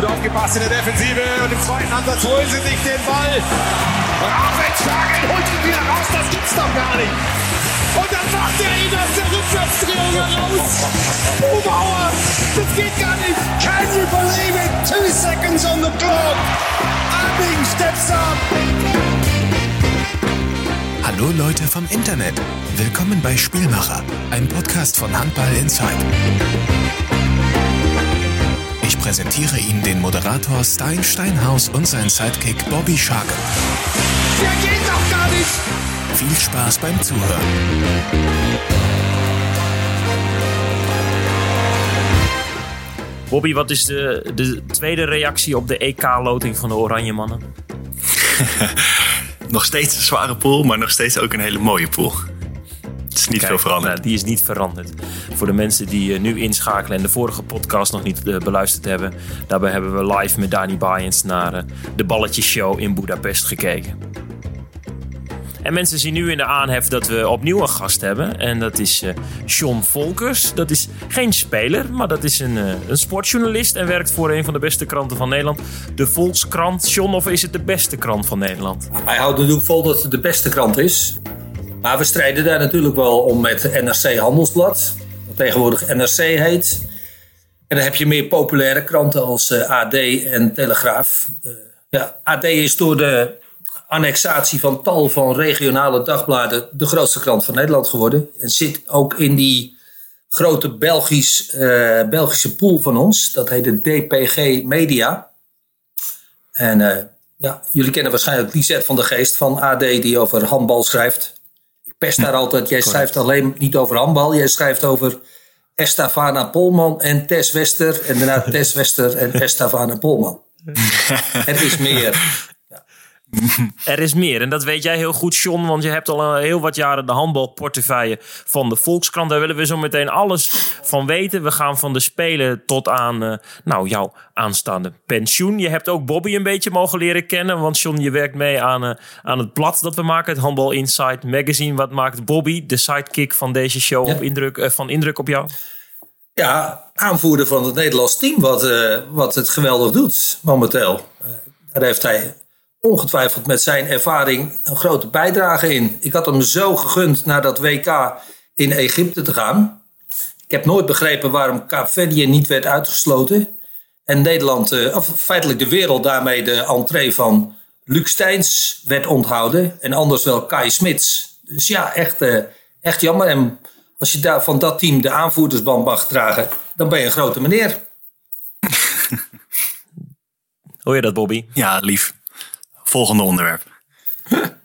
gut aufgepasst in der Defensive und im zweiten Ansatz holen sie sich den Ball. Raffenschagel holt ihn wieder raus, das gibt's doch gar nicht. Und dann macht er ihn aus der Rückwärtsdrehung heraus. Bubauer, das geht gar nicht. Can you believe it? Two seconds on the clock. Abing steps up. Hallo Leute vom Internet. Willkommen bei Spielmacher, ein Podcast von Handball Inside. Präsentiere Ihnen den Moderator Stein Steinhaus und seinen Sidekick Bobby Shark. Der geht doch gar nicht. Viel Spaß beim Zuhören. Bobby, wat is de, de tweede reactie op de EK-loting van de Oranje Mannen? nog steeds een zware pool, maar nog steeds ook een hele mooie pool. Het is niet Kijk, veel veranderd. nou, die is niet veranderd. Voor de mensen die eh, nu inschakelen en de vorige podcast nog niet eh, beluisterd hebben. Daarbij hebben we live met Dani Bayens naar eh, de balletjeshow in Budapest gekeken. En mensen zien nu in de aanhef dat we opnieuw een gast hebben. En dat is eh John Volkers. Dat is geen speler, maar dat is een, een sportjournalist. En werkt voor een van de beste kranten van Nederland. De Volkskrant. John, of is het de beste krant van Nederland? Hij houdt natuurlijk vol dat het de beste krant is. Maar we strijden daar natuurlijk wel om met NRC Handelsblad. Wat tegenwoordig NRC heet. En dan heb je meer populaire kranten als eh, AD en Telegraaf. Eh, ja, AD is door de annexatie van tal van regionale dagbladen de grootste krant van Nederland geworden. En zit ook in die grote Belgisch, eh, Belgische pool van ons. Dat heet de DPG Media. En ja, jullie kennen waarschijnlijk Lisette van der Geest van AD die over handbal schrijft. Pest daar altijd. Jij schrijft alleen niet over handbal. Jij schrijft over Estavana Polman en Tess Wester. En daarna Tess Wester en Estavana Polman. Het is meer. Er is meer. En dat weet jij heel goed, John. Want je hebt al een heel wat jaren de handbalportefeuille van de Volkskrant. Daar willen we zo meteen alles van weten. We gaan van de Spelen tot aan eh, nou, jouw aanstaande pensioen. Je hebt ook Bobby een beetje mogen leren kennen. Want John, je werkt mee aan, eh, aan het blad dat we maken. Het Handbal Insight Magazine. Wat maakt Bobby, de sidekick van deze show, Ja. op indruk, eh, van indruk op jou? Ja, aanvoerder van het Nederlands team, wat, eh, wat het geweldig doet momenteel. Eh, daar heeft hij ongetwijfeld met zijn ervaring een grote bijdrage in. Ik had hem zo gegund naar dat WK in Egypte te gaan. Ik heb nooit begrepen waarom Kaapverdië niet werd uitgesloten. En Nederland, eh, of feitelijk de wereld, daarmee de entree van Luc Steins werd onthouden. En anders wel Kai Smits. Dus ja, echt, eh, echt jammer. En als je daar van dat team de aanvoerdersband mag dragen, dan ben je een grote meneer. Hoor je dat, Bobby? Ja, lief. Volgende onderwerp.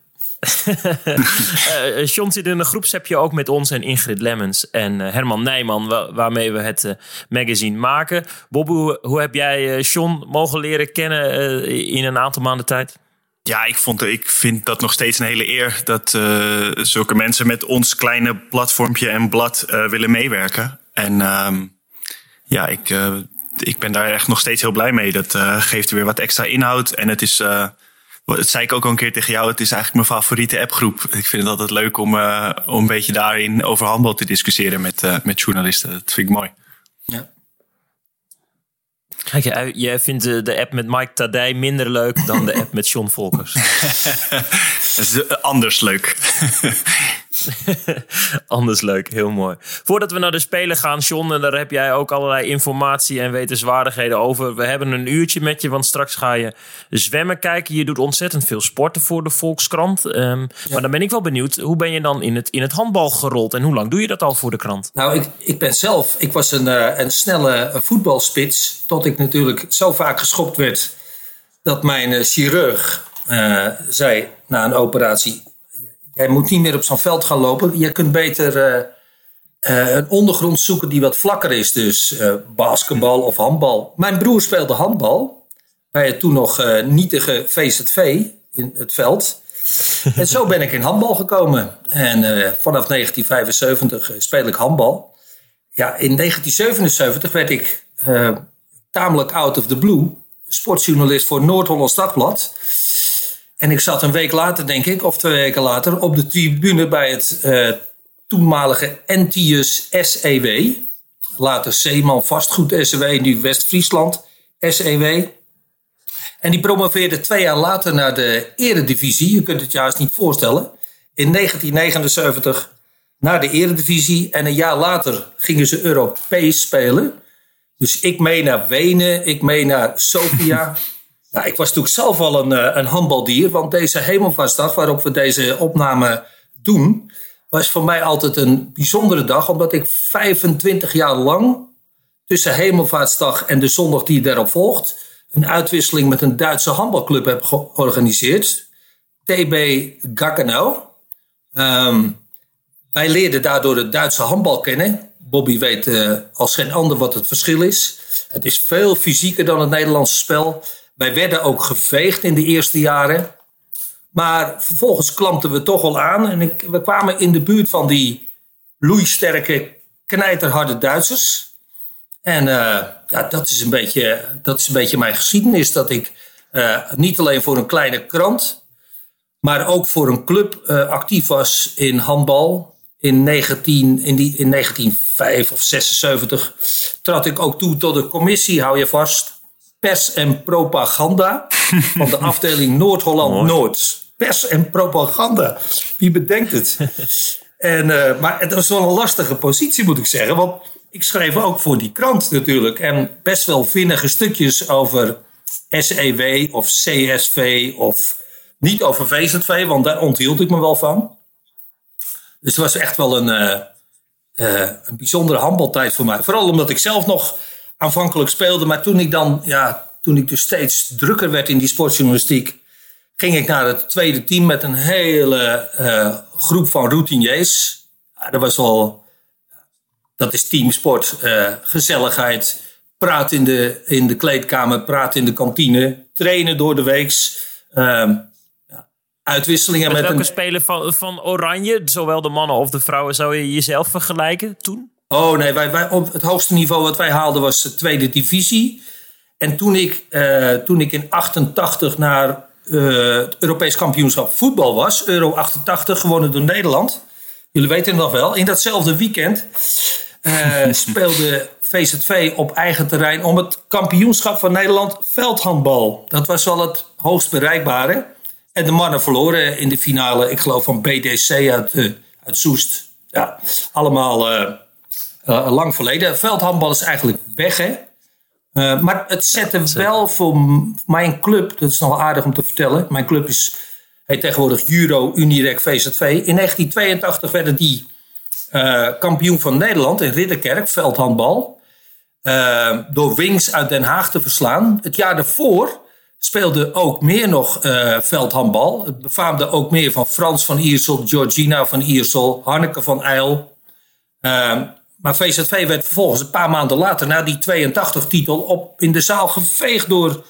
Eh, eh, John zit in een groepsappje ook met ons en Ingrid Lemmens en eh, Herman Nijman, wa- waarmee we het magazine maken. Bob, hoe, hoe heb jij John mogen leren kennen in een aantal maanden tijd? Ja, ik, vond, ik vind dat nog steeds een hele eer dat eh, zulke mensen met ons kleine platformpje en blad eh, willen meewerken. En ehm, ja, ik, eh, ik ben daar echt nog steeds heel blij mee. Dat eh, geeft weer wat extra inhoud. En het is, eh, dat zei ik ook al een keer tegen jou, het is eigenlijk mijn favoriete appgroep. Ik vind het altijd leuk om, eh, om een beetje daarin over handbal te discussiëren met, eh, met journalisten. Dat vind ik mooi. Ja. Kijk, jij, vindt de, de app met Mike Tadij minder leuk dan de app met John Volkers. Eh, anders leuk. Anders leuk, heel mooi. Voordat we naar de Spelen gaan, John, en daar heb jij ook allerlei informatie en wetenswaardigheden over. We hebben een uurtje met je, want straks ga je zwemmen kijken. Je doet ontzettend veel sporten voor de Volkskrant. Ehm, Maar dan ben ik wel benieuwd, hoe ben je dan in het, in het handbal gerold en hoe lang doe je dat al voor de krant? Nou, ik, ik ben zelf, ik was een, eh, een snelle voetbalspits. Tot ik natuurlijk zo vaak geschopt werd dat mijn eh, chirurg eh, zei na een operatie: Jij moet niet meer op zo'n veld gaan lopen. Je kunt beter eh, eh, een ondergrond zoeken die wat vlakker is. Dus eh, basketbal of handbal. Mijn broer speelde handbal bij het toen nog nietige VZV in het veld. En zo ben ik in handbal gekomen. En vanaf 1975 eh, speel ik handbal. Ja, in 1977 werd ik tamelijk out of the blue sportjournalist voor Noord-Hollands Dagblad. En ik zat een week later, denk ik, of twee weken later, op de tribune bij het eh, toenmalige Entius SEW. Later Zeeman Vastgoed SEW, nu West-Friesland SEW. En die promoveerde twee jaar later naar de Eredivisie. Je kunt het juist niet voorstellen. In 1979 naar de Eredivisie. En een jaar later gingen ze Europees spelen. Dus ik mee naar Wenen, ik mee naar Sofia. nou, ik was natuurlijk zelf al een, eh, een handbaldier. Want deze Hemelvaartsdag waarop we deze opname doen... was voor mij altijd een bijzondere dag. Omdat ik 25 jaar lang tussen Hemelvaartsdag en de zondag die daarop volgt... een uitwisseling met een Duitse handbalclub heb georganiseerd. TB Gaggenau. Ehm, wij leerden daardoor het Duitse handbal kennen. Bobby weet uh, als geen ander wat het verschil is. Het is veel fysieker dan het Nederlandse spel. Wij werden ook geveegd in de eerste jaren. Maar vervolgens klampten we toch wel aan. En ik, we kwamen in de buurt van die loeisterke, knijterharde Duitsers. En uh, ja, dat is, een beetje, dat is een beetje mijn geschiedenis. Dat ik uh, niet alleen voor een kleine krant, maar ook voor een club actief was in handbal in, 19, in, die, in 1905 of 76 trad ik ook toe tot de commissie, hou je vast, pers en propaganda van de afdeling Noord-Holland-Noord. Pers en propaganda. Wie bedenkt het? en, uh, maar het was wel een lastige positie, moet ik zeggen. Want ik schreef ook voor die krant natuurlijk. En best wel vinnige stukjes over SEW of CSV of niet over VZV, want daar onthield ik me wel van. Dus het was echt wel een, uh, uh, een bijzondere handbaltijd voor mij. Vooral omdat ik zelf nog aanvankelijk speelde. Maar toen ik dan, ja, toen ik dus steeds drukker werd in die sportjournalistiek, ging ik naar het tweede team met een hele uh, groep van routiniers. Ja, dat was wel, dat is teamsport, gezelligheid, praat in de, in de kleedkamer, praat in de kantine, trainen door de weeks. Ehm, uitwisselingen met, met welke een... speler van, van Oranje, zowel de mannen of de vrouwen, zou je jezelf vergelijken toen? Oh nee, wij, wij, op het hoogste niveau wat wij haalden was de tweede divisie. En toen ik, uh, toen ik in 88 naar uh, het Europees kampioenschap voetbal was, Euro 88, gewonnen door Nederland. Jullie weten het nog wel. In datzelfde weekend uh, speelde VZV op eigen terrein om het kampioenschap van Nederland veldhandbal. Dat was wel het hoogst bereikbare. En de mannen verloren in de finale, ik geloof van BDC uit, uit Soest. Ja, allemaal uh, uh, lang verleden. Veldhandbal is eigenlijk weg, hè. maar het zette wel voor mijn club, dat is nog wel aardig om te vertellen. Mijn club is, heet tegenwoordig Juro Unirec VZV. In 1982 werden die kampioen van Nederland in Ridderkerk, veldhandbal. door Wings uit Den Haag te verslaan. Het jaar daarvoor speelde ook meer nog veldhandbal. Het befaamde ook meer van Frans van Iersel, Georgina van Iersel, Hanneke van Eil. Maar VZV werd vervolgens een paar maanden later, na die 82-titel, op in de zaal geveegd door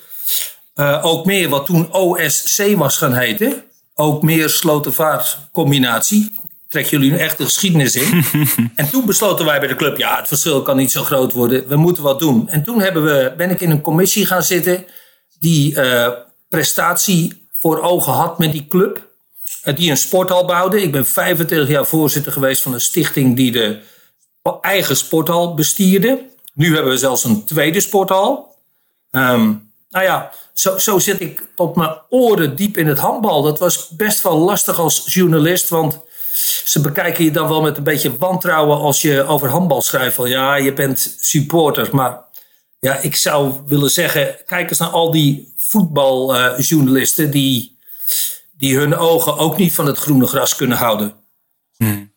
uh, ook meer wat toen OSC was gaan heten. Ook meer slotenvaart combinatie. Trek jullie nu echt de geschiedenis in. en toen besloten wij bij de club, ja, het verschil kan niet zo groot worden. We moeten wat doen. En toen hebben we, ben ik in een commissie gaan zitten die uh, prestatie voor ogen had met die club. Uh, die een sporthal bouwde. Ik ben 25 jaar voorzitter geweest van een stichting die de eigen sporthal bestierde. Nu hebben we zelfs een tweede sporthal. Um, nou ja, zo, zo zit ik tot mijn oren diep in het handbal. Dat was best wel lastig als journalist, want ze bekijken je dan wel met een beetje wantrouwen als je over handbal schrijft. Van ja, je bent supporter, maar ja, ik zou willen zeggen, kijk eens naar al die voetbaljournalisten die, die hun ogen ook niet van het groene gras kunnen houden. Hmm.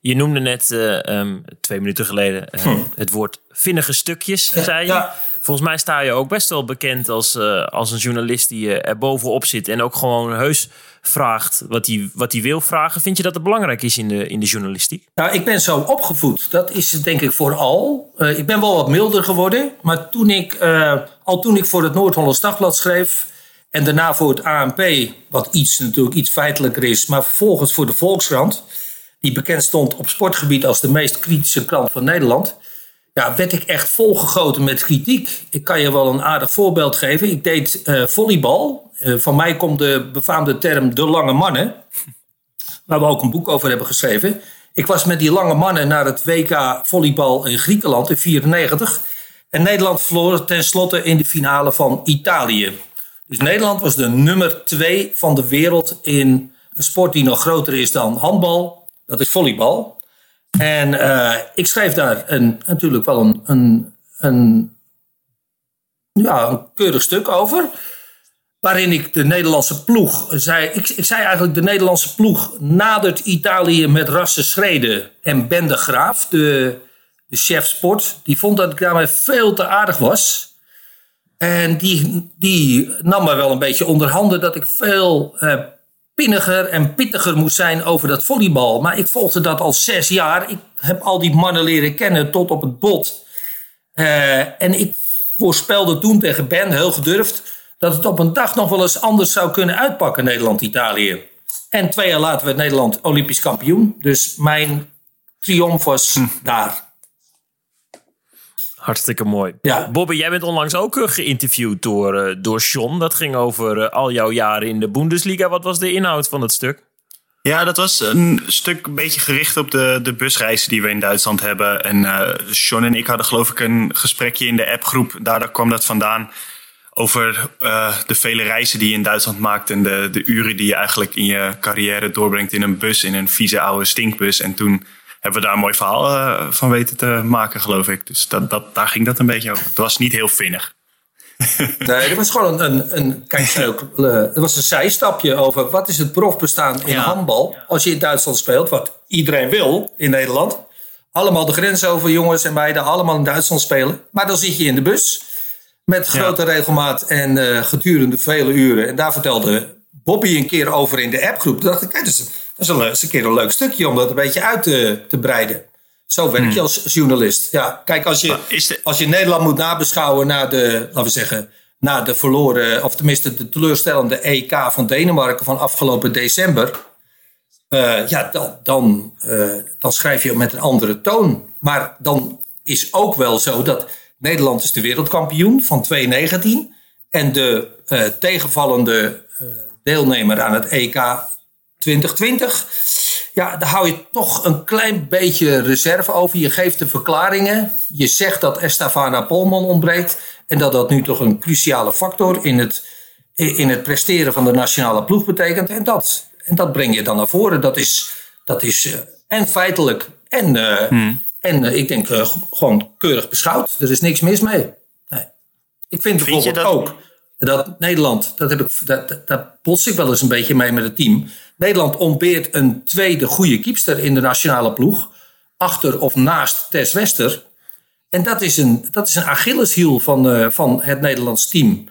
Je noemde net uh, um, twee minuten geleden uh, hm. het woord vinnige stukjes, zei je. Ja. Volgens mij sta je ook best wel bekend als, uh, als een journalist die er bovenop zit en ook gewoon heus vraagt wat hij, wat hij wil vragen. Vind je dat het belangrijk is in de, in de journalistiek? Nou, ik ben zo opgevoed. Dat is het denk ik vooral. Uh, ik ben wel wat milder geworden. Maar toen ik, al toen ik voor het Noord-Hollands Dagblad schreef... en daarna voor het ANP, wat iets natuurlijk iets feitelijker is... maar vervolgens voor de Volkskrant... die bekend stond op sportgebied als de meest kritische krant van Nederland... Ja, werd ik echt volgegoten met kritiek. Ik kan je wel een aardig voorbeeld geven. Ik deed uh, volleybal uh, van mij komt de befaamde term de lange mannen. Waar we ook een boek over hebben geschreven. Ik was met die lange mannen naar het WK volleybal in Griekenland in 94. En Nederland verloor tenslotte in de finale van Italië. Dus Nederland was de nummer twee van de wereld in een sport die nog groter is dan handbal. Dat is volleybal. En uh, ik schreef daar een, natuurlijk wel een, een, een, ja, keurig stuk over. Waarin ik de Nederlandse ploeg zei. Ik, ik zei eigenlijk: de Nederlandse ploeg nadert Italië met rassen schreden. En Ben de Graaf, de, de chef sport, die vond dat ik daarmee veel te aardig was. En die, die nam me wel een beetje onder handen dat ik veel uh, pinniger en pittiger moest zijn over dat volleybal. Maar ik volgde dat al zes jaar. Ik heb al die mannen leren kennen tot op het bot. Uh, en ik voorspelde toen tegen Ben, heel gedurfd, dat het op een dag nog wel eens anders zou kunnen uitpakken, Nederland-Italië. En twee jaar later werd Nederland Olympisch kampioen. Dus mijn triomf was hm. daar. Hartstikke mooi. Ja. Bobby, jij bent onlangs ook uh, geïnterviewd door, uh, door John. Dat ging over uh, al jouw jaren in de Bundesliga. Wat was de inhoud van het stuk? Ja, dat was een stuk een beetje gericht op de, de busreizen die we in Duitsland hebben. En John en ik hadden geloof ik een gesprekje in de appgroep. Daar kwam dat vandaan. Over de vele reizen die je in Duitsland maakt. En de, de uren die je eigenlijk in je carrière doorbrengt in een bus. In een vieze oude stinkbus. En toen hebben we daar een mooi verhaal uh, van weten te maken, geloof ik. Dus dat, dat, daar ging dat een beetje over. Het was niet heel vinnig. nee, er was gewoon een, een, een kijk, uh, er was een zijstapje over wat is het profbestaan in handbal als je in Duitsland speelt, wat iedereen wil in Nederland. Allemaal de grens over, jongens en meiden, allemaal in Duitsland spelen. Maar dan zit je in de bus met grote regelmaat en uh, gedurende vele uren. En daar vertelde Bobby een keer over in de appgroep. Toen dacht ik, kijk, dat is dat is een, keer een leuk stukje om dat een beetje uit te, te breiden. Zo werk je hmm. als journalist. Ja, kijk, als je, als je Nederland moet nabeschouwen naar de, laten we zeggen, naar de verloren, of tenminste de teleurstellende EK van Denemarken van afgelopen december. Uh, ja, dan, dan, uh, dan schrijf je met een andere toon. Maar dan is ook wel zo dat Nederland is de wereldkampioen van 2019. En de uh, tegenvallende deelnemer aan het EK 2020. Ja, daar hou je toch een klein beetje reserve over. Je geeft de verklaringen. Je zegt dat Estefana Polman ontbreekt. En dat dat nu toch een cruciale factor in het, in het presteren van de nationale ploeg betekent. En dat, en dat breng je dan naar voren. Dat is, dat is uh, en feitelijk en, uh, hmm. en uh, ik denk gewoon keurig beschouwd. Er is niks mis mee. Nee. Ik vind, vind bijvoorbeeld dat... ook dat Nederland, dat heb ik, dat, dat, bots ik wel eens een beetje mee met het team. Nederland ontbeert een tweede goede kiepster in de nationale ploeg. Achter of naast Tess Wester. En dat is een, dat is een Achilleshiel van, uh, van het Nederlands team.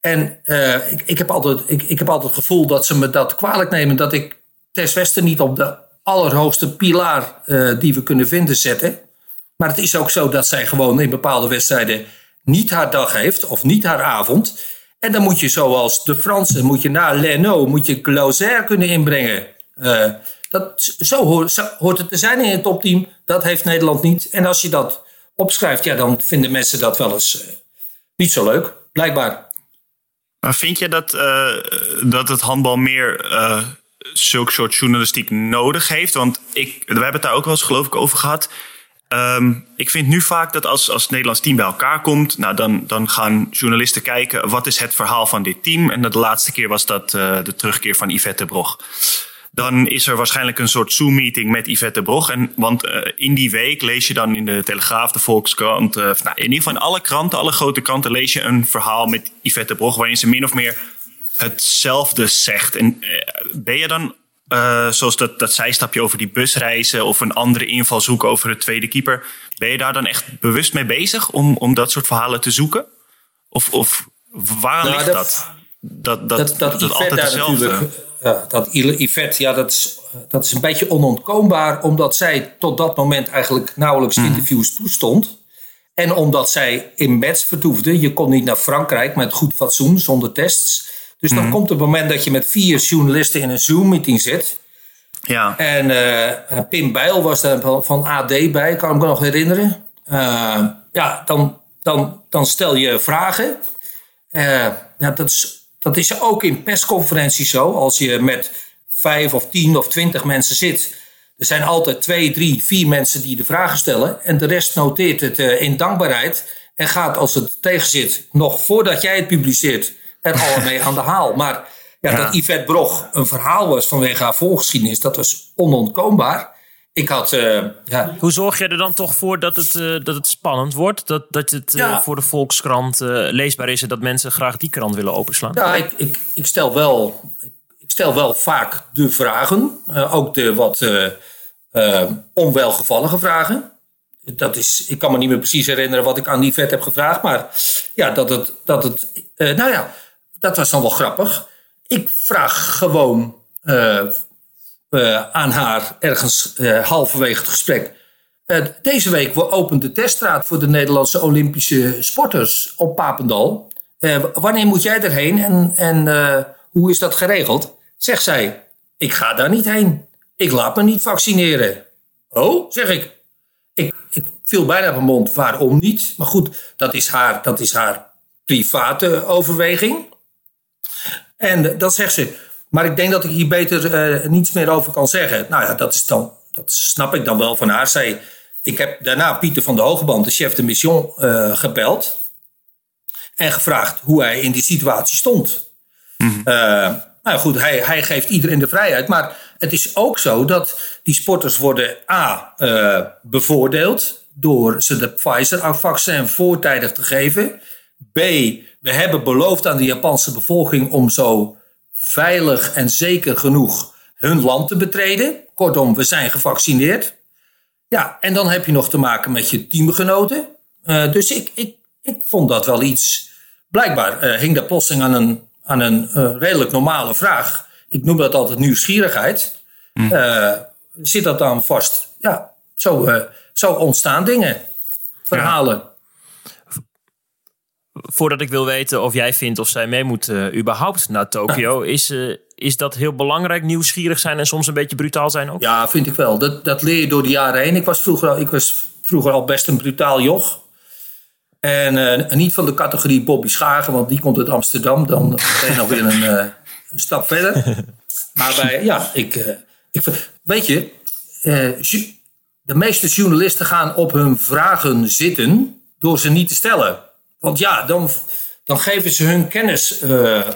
En uh, ik, ik, heb altijd, ik, ik heb altijd het gevoel dat ze me dat kwalijk nemen. Dat ik Tess Wester niet op de allerhoogste pilaar uh, die we kunnen vinden zetten. Maar het is ook zo dat zij gewoon in bepaalde wedstrijden niet haar dag heeft. Of niet haar avond. En dan moet je zoals de Fransen, moet je na Leno, moet je Clauser kunnen inbrengen. Uh, dat, zo, hoort, het te zijn in het topteam. Dat heeft Nederland niet. En als je dat opschrijft, ja, dan vinden mensen dat wel eens uh, niet zo leuk, blijkbaar. Maar vind je dat, uh, dat het handbal meer zulke soort journalistiek nodig heeft? Want ik, we hebben het daar ook wel eens geloof ik over gehad. Um, ik vind nu vaak dat als, als het Nederlands team bij elkaar komt, nou dan, dan gaan journalisten kijken wat is het verhaal van dit team. En de laatste keer was dat uh, de terugkeer van Yvette Brog. Dan is er waarschijnlijk een soort Zoom-meeting met Yvette Brog. En, want uh, in die week lees je dan in de Telegraaf, de Volkskrant, uh, nou, in ieder geval in alle kranten, alle grote kranten, lees je een verhaal met Yvette Brog waarin ze min of meer hetzelfde zegt. En ben je dan uh, zoals dat, dat zijstapje over die busreizen of een andere invalshoek over de tweede keeper. Ben je daar dan echt bewust mee bezig om, om dat soort verhalen te zoeken? Of, of waar nou, ligt dat? Dat, dat, dat, dat, dat altijd hetzelfde. Ja, dat Yvette, ja, dat is, dat is een beetje onontkoombaar, omdat zij tot dat moment eigenlijk nauwelijks mm. interviews toestond. En omdat zij in Metz vertoefde, je kon niet naar Frankrijk met goed fatsoen, zonder tests. Dus dan mhm. komt het moment dat je met vier journalisten in een Zoom-meeting zit. Ja. En uh, Pim Bijl was daar van AD bij, kan ik me nog herinneren. Uh, ja, dan, dan, dan stel je vragen. Uh, ja, dat, is, dat is ook in persconferenties zo. Als je met vijf of tien of twintig mensen zit. Er zijn altijd twee, drie, vier mensen die de vragen stellen. En de rest noteert het in dankbaarheid. En gaat als het tegenzit, nog voordat jij het publiceert, er al mee aan de haal. Maar ja, dat Yvette Brog een verhaal was vanwege haar voorgeschiedenis, dat was onontkoombaar. Ik had, uh, ja. Hoe zorg je er dan toch voor dat het, uh, dat het spannend wordt? Dat, dat het uh, ja. voor de Volkskrant leesbaar is en dat mensen graag die krant willen openslaan? Ja, ik, ik, ik stel, wel, ik stel wel vaak de vragen. ook de wat onwelgevallige vragen. Dat is, ik kan me niet meer precies herinneren wat ik aan die vet heb gevraagd. Maar ja, dat het. Dat het nou ja, dat was dan wel grappig. Ik vraag gewoon uh, aan haar ergens uh, halverwege het gesprek. Deze week opent de teststraat voor de Nederlandse Olympische sporters op Papendal. wanneer moet jij erheen en, en hoe is dat geregeld? Zegt zij, ik ga daar niet heen. Ik laat me niet vaccineren. Oh, zeg ik. Ik, ik viel bijna op mijn mond, waarom niet? Maar goed, dat is haar, dat is haar private overweging. En dan zegt ze, maar ik denk dat ik hier beter uh, niets meer over kan zeggen. Nou ja, dat, is dan, dat snap ik dan wel van haar. Zij, ik heb daarna Pieter van de Hogeband, de chef de mission, uh, gebeld. En gevraagd hoe hij in die situatie stond. Mm nou goed, hij, hij geeft iedereen de vrijheid. Maar het is ook zo dat die sporters worden A. bevoordeeld door ze de Pfizer-vaccin voortijdig te geven. B. We hebben beloofd aan de Japanse bevolking om zo veilig en zeker genoeg hun land te betreden. Kortom, we zijn gevaccineerd. Ja, en dan heb je nog te maken met je teamgenoten. Uh, dus ik, ik, ik vond dat wel iets. Blijkbaar uh, hing dat plotseling aan een, aan een uh, redelijk normale vraag. Ik noem dat altijd nieuwsgierigheid. Hm. zit dat dan vast? Ja, zo, zo ontstaan dingen, verhalen. Ja voordat ik wil weten of jij vindt of zij mee moet uh, überhaupt naar Tokio, is, uh, is dat heel belangrijk, nieuwsgierig zijn en soms een beetje brutaal zijn ook? Ja, vind ik wel. Dat, dat leer je door de jaren heen. Ik was vroeger, ik was vroeger al best een brutaal joch. En uh, niet van de categorie Bobby Schagen, want die komt uit Amsterdam. Dan ben je nog weer een, een stap verder. Maar bij, ja, ik, ik weet je, de meeste journalisten gaan op hun vragen zitten door ze niet te stellen. Want ja, dan, dan geven ze hun kennis uh, uh,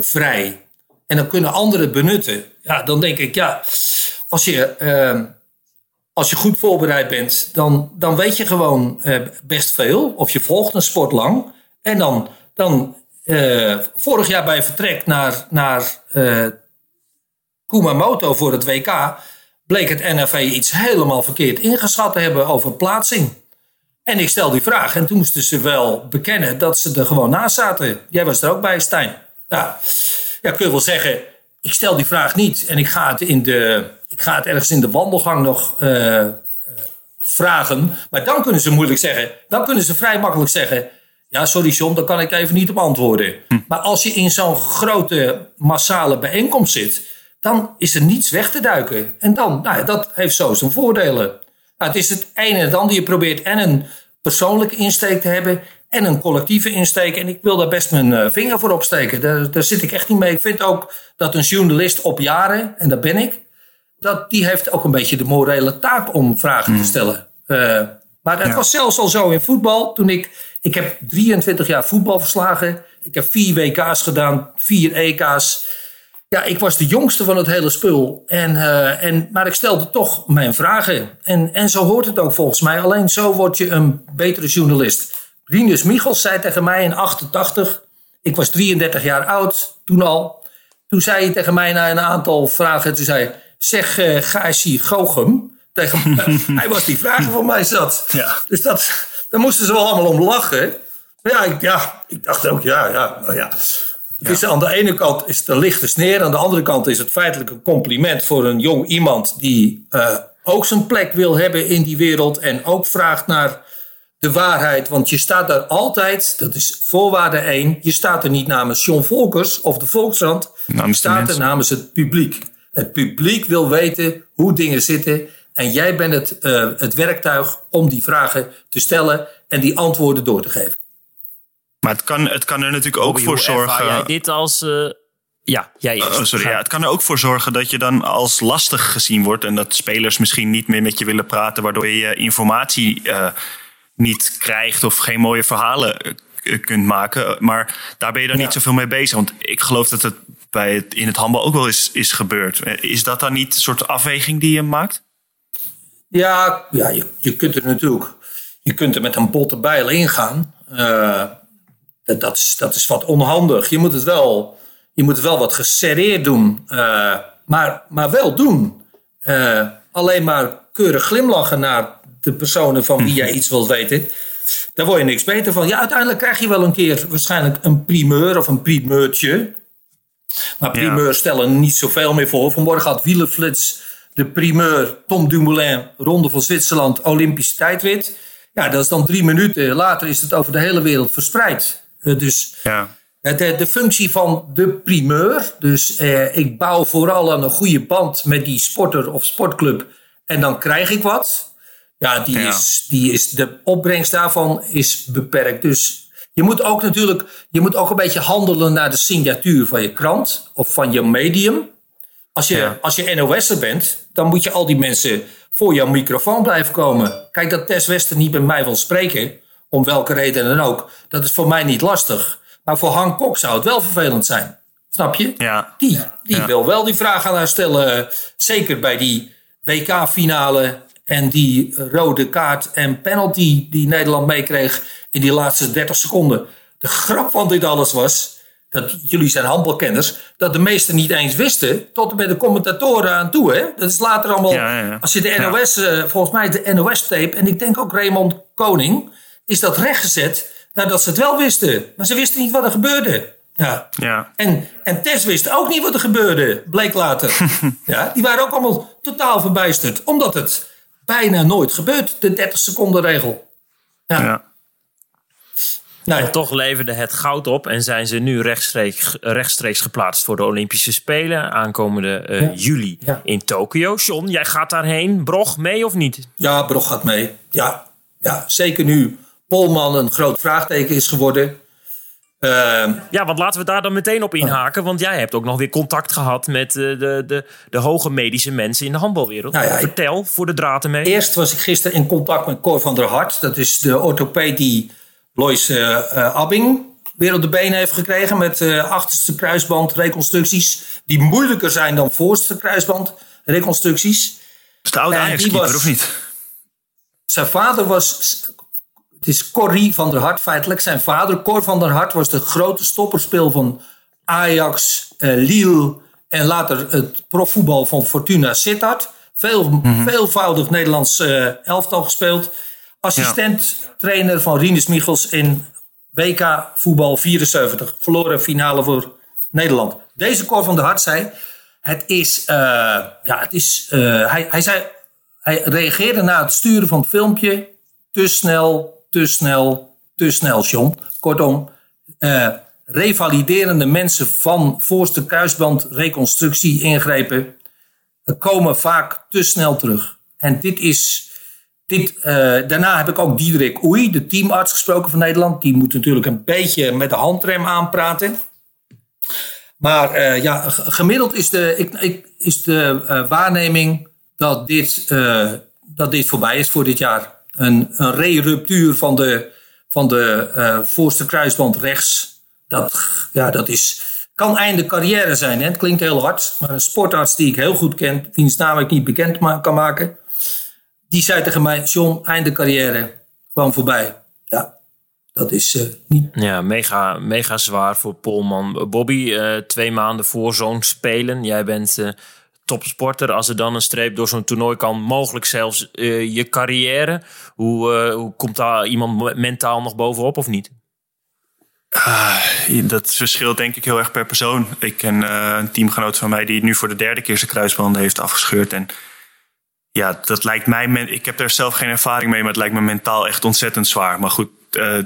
vrij. En dan kunnen anderen benutten. Ja, dan denk ik, ja, als je, uh, als je goed voorbereid bent, dan, dan weet je gewoon best veel. Of je volgt een sport lang. En dan, dan vorig jaar bij vertrek naar, naar Kumamoto voor het WK, bleek het NRV iets helemaal verkeerd ingeschat te hebben over plaatsing. En ik stel die vraag. En toen moesten ze wel bekennen dat ze er gewoon naast zaten. Jij was er ook bij, Stijn. Ja, ja kun je wel zeggen, ik stel die vraag niet. En ik ga het, in de, ik ga het ergens in de wandelgang nog uh, vragen. Maar dan kunnen ze moeilijk zeggen. Dan kunnen ze vrij makkelijk zeggen. Ja, sorry John, daar kan ik even niet op antwoorden. Hm. Maar als je in zo'n grote massale bijeenkomst zit, dan is er niets weg te duiken. En dan, nou ja, dat heeft zo zijn voordelen. Nou, het is het ene en het andere. Je probeert en een persoonlijke insteek te hebben en een collectieve insteek. En ik wil daar best mijn eh, vinger voor opsteken. Daar, daar zit ik echt niet mee. Ik vind ook dat een journalist op jaren, en dat ben ik, dat die heeft ook een beetje de morele taak om vragen te hmm. stellen. Uh, maar het was zelfs al zo in voetbal. Toen ik, ik heb 23 jaar voetbal verslagen. Ik heb vier WK's gedaan, vier EK's. Ja, ik was de jongste van het hele spul. En, uh, en, maar ik stelde toch mijn vragen. En, en zo hoort het ook volgens mij. Alleen zo word je een betere journalist. Rinus Michels zei tegen mij in 88. Ik was 33 jaar oud toen al. Toen zei hij tegen mij na een aantal vragen. Toen zei zeg uh, Gijsie Gochem. Tegen mij. hij was die vragen voor mij zat. Ja. Dus dat, daar moesten ze wel allemaal om lachen. Ja ik, ja, ik dacht ook, ja, ja, nou ja. Aan de ene kant is het een lichte sneer. Aan de andere kant is het feitelijk een compliment voor een jong iemand die uh, ook zijn plek wil hebben in die wereld. En ook vraagt naar de waarheid. Want je staat daar altijd, dat is voorwaarde één. Je staat er niet namens John Volkers of de Volksrand. je staat er namens het publiek. Het publiek wil weten hoe dingen zitten. En jij bent het, uh, het werktuig om die vragen te stellen en die antwoorden door te geven. Maar het kan, het kan er natuurlijk ook voor zorgen. Jij dit als. Uh, ja, jij. Oh, sorry, ja, het kan er ook voor zorgen dat je dan als lastig gezien wordt. En dat spelers misschien niet meer met je willen praten, waardoor je informatie uh, niet krijgt of geen mooie verhalen eh, kunt maken. Maar daar ben je dan niet zoveel mee bezig. Want ik geloof dat het bij het, in het handbal ook wel is, is gebeurd. Is dat dan niet een soort afweging die je maakt? Ja, ja je, je kunt er natuurlijk je kunt er met een botte bijl ingaan. Uh, dat, dat, is, dat is wat onhandig. Je moet het wel, je moet het wel wat geserreerd doen. Uh, maar, maar wel doen. Uh, alleen maar keurig glimlachen naar de personen van wie jij iets wilt weten. Daar word je niks beter van. Ja, uiteindelijk krijg je wel een keer waarschijnlijk een primeur of een primeurtje. Maar primeurs stellen niet zoveel meer voor. Vanmorgen had Wielenflits de primeur Tom Dumoulin, Ronde van Zwitserland, Olympische tijdwit. Ja, dat is dan drie minuten. Later is het over de hele wereld verspreid. Uh, dus ja. de, de functie van de primeur. Dus eh, ik bouw vooral aan een goede band met die sporter of sportclub. En dan krijg ik wat. Ja, die, Ja. Is, die is, de opbrengst daarvan is beperkt. Dus je moet ook natuurlijk je moet ook een beetje handelen naar de signatuur van je krant of van je medium. Als je, Ja. als je NOS'er bent, dan moet je al die mensen voor jouw microfoon blijven komen. Kijk, dat Tess Wester niet met mij wil spreken, om welke reden dan ook, dat is voor mij niet lastig. Maar voor Han Kok zou het wel vervelend zijn. Snap je? Ja. Die, die Ja. wil wel die vraag aan haar stellen. Zeker bij die WK-finale en die rode kaart en penalty die Nederland meekreeg in die laatste 30 seconden. De grap van dit alles was, dat jullie zijn handbalkenners, dat de meesten niet eens wisten, tot en met de commentatoren aan toe. Hè? Dat is later allemaal, Ja, ja, ja. als je de. NOS, eh, volgens mij de NOS-tape, en ik denk ook Raymond Koning, is dat rechtgezet nadat ze het wel wisten. Maar ze wisten niet wat er gebeurde. Ja. Ja. En, en Tess wist ook niet wat er gebeurde, bleek later. ja, die waren ook allemaal totaal verbijsterd. Omdat het bijna nooit gebeurt, de 30 seconden regel. Ja. ja. Nou, En toch leverde het goud op en zijn ze nu rechtstreeks, rechtstreeks geplaatst voor de Olympische Spelen aankomende eh, Ja. juli Ja. in Tokio. John, jij gaat daarheen. Brog, mee of niet? ja, Brog gaat mee. Ja, ja, zeker nu Polman een groot vraagteken is geworden. Ehm, Ja, want laten we daar dan meteen op inhaken. Want jij hebt ook nog weer contact gehad met eh, de, de, de hoge medische mensen in de handbalwereld. Nou ja, ik- Vertel voor de draad ermee. Eerst was ik gisteren in contact met Cor van der Hart. Dat is de orthopeed die Lois eh, eh, Abbing weer op de benen heeft gekregen. Met eh, achterste kruisband reconstructies. Die moeilijker zijn dan voorste kruisband reconstructies. Is de oude En Ajax die keeper was- of niet? Zijn vader was... Het is Corrie van der Hart feitelijk. Zijn vader, Cor van der Hart, was de grote stopperspeel van Ajax, eh, Lille... en later het profvoetbal van Fortuna Sittard. Veel, Veelvoudig Nederlands eh, elftal gespeeld. Assistent trainer van Rinus Michels in WK voetbal 74. Verloren finale voor Nederland. Deze Cor van der Hart zei... Het is... eh, ja, het is hij, hij zei... Hij reageerde na het sturen van het filmpje... Te snel, te snel, te snel, John. Kortom, eh, revaliderende mensen van voorste kruisband reconstructie ingrepen... komen vaak te snel terug. En dit is... Dit, eh, daarna heb ik ook Diederik Oei, de teamarts, gesproken van Nederland. Die moet natuurlijk een beetje met de handrem aanpraten. Maar eh, ja, gemiddeld is de, ik, ik, is de waarneming dat dit, dat dit voorbij is voor dit jaar. Een, een re-ruptuur van de, van de eh, voorste kruisband rechts. Dat, ja, dat is, kan einde carrière zijn. Hè? Het klinkt heel hard. Maar een sportarts die ik heel goed ken, wiens naam ik niet bekend kan maken. Die zei tegen mij, John, einde carrière. Gewoon voorbij. Ja, dat is eh, niet Ja, mega, mega zwaar voor Polman. Bobby, eh, twee maanden voor zo'n spelen. Jij bent topsporter. Als er dan een streep door zo'n toernooi kan, mogelijk zelfs eh, je carrière. Hoe, eh, hoe komt daar iemand me- mentaal nog bovenop of niet? Dat verschilt denk ik heel erg per persoon. Ik ken eh, een teamgenoot van mij die nu voor de derde keer zijn kruisbanden heeft afgescheurd. En ja, dat lijkt mij. Ik heb er zelf geen ervaring mee, maar het lijkt me mentaal echt ontzettend zwaar. Maar goed,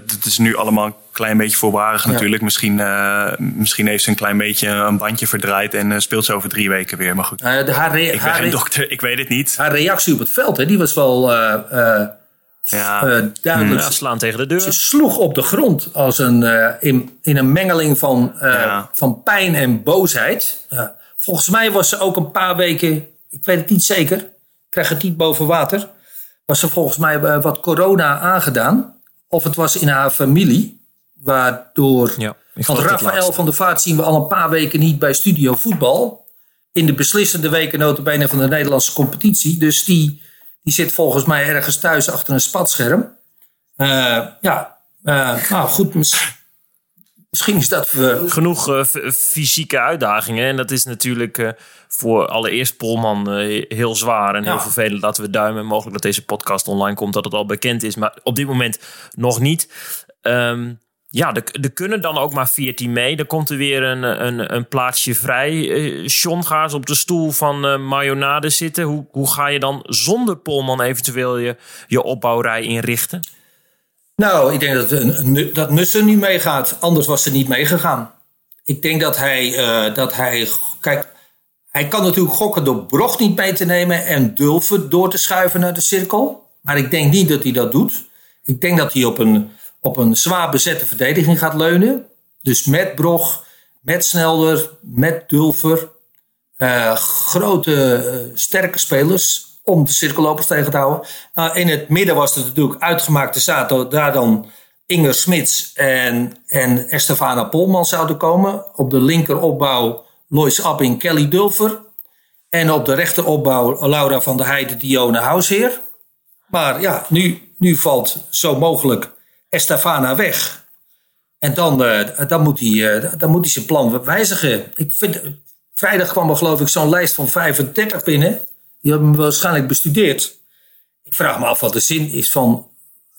het is nu allemaal een klein beetje voorbarig natuurlijk. Misschien, eh, misschien heeft ze een klein beetje een bandje verdraaid en eh, speelt ze over drie weken weer. Maar goed, Eh, de, haar, ik ben haar, geen dokter, ik weet het niet. haar reactie op het veld, hè, die was wel eh, eh, Ja, eh, duidelijk. Ja, slaan tegen de Ze deur. sloeg op de grond als een, eh, in, in een mengeling van, eh, Ja. van pijn en boosheid. Volgens mij was ze ook een paar weken, ik weet het niet zeker, ik krijg het niet boven water. was er volgens mij eh, wat corona aangedaan. Of het was in haar familie. Waardoor. Ja, ik want Rafael van der Vaart zien we al een paar weken niet bij Studio Voetbal. In de beslissende weken notabene van de Nederlandse competitie. Dus die, die zit volgens mij ergens thuis achter een spatscherm. Eh, ja, eh, nou goed. mis- Misschien is dat. we genoeg eh, fysieke uitdagingen. En dat is natuurlijk eh, voor allereerst Polman eh, heel zwaar en heel Ja. vervelend. Laten we duimen. Mogelijk dat deze podcast online komt, dat het al bekend is. Maar op dit moment nog niet. Ehm, ja, er, er kunnen dan ook maar 14 mee. Dan komt er weer een, een, een plaatsje vrij. John, op de stoel van eh Mayonade zitten. Hoe, hoe ga je dan zonder Polman eventueel je, je opbouwrij inrichten? Nou, ik denk dat, dat Nussen nu meegaat. Anders was ze niet meegegaan. Ik denk dat hij, eh, dat hij. Kijk, hij kan natuurlijk gokken door Brocht niet mee te nemen en Dulfer door te schuiven naar de cirkel. Maar ik denk niet dat hij dat doet. Ik denk dat hij op een, op een zwaar bezette verdediging gaat leunen. Dus met Brog, met Snelder, met Dulfer. Eh, grote, eh, sterke spelers om de cirkellopers tegen te houden. Nou, in het midden was het natuurlijk uitgemaakte zaad. Daar dan Inger Smits en, en Estefana Polman zouden komen. Op de linkeropbouw Lois Abbing, Kelly Dulfer. En op de rechteropbouw Laura van der Heijden, Dione Huisheer. Maar ja, nu, nu valt zo mogelijk Estefana weg. En dan, eh, dan, moet hij, eh, dan moet hij zijn plan wijzigen. Ik vind, vrijdag kwam er geloof ik zo'n lijst van 35 binnen. Die hebben we waarschijnlijk bestudeerd. Ik vraag me af wat de zin is van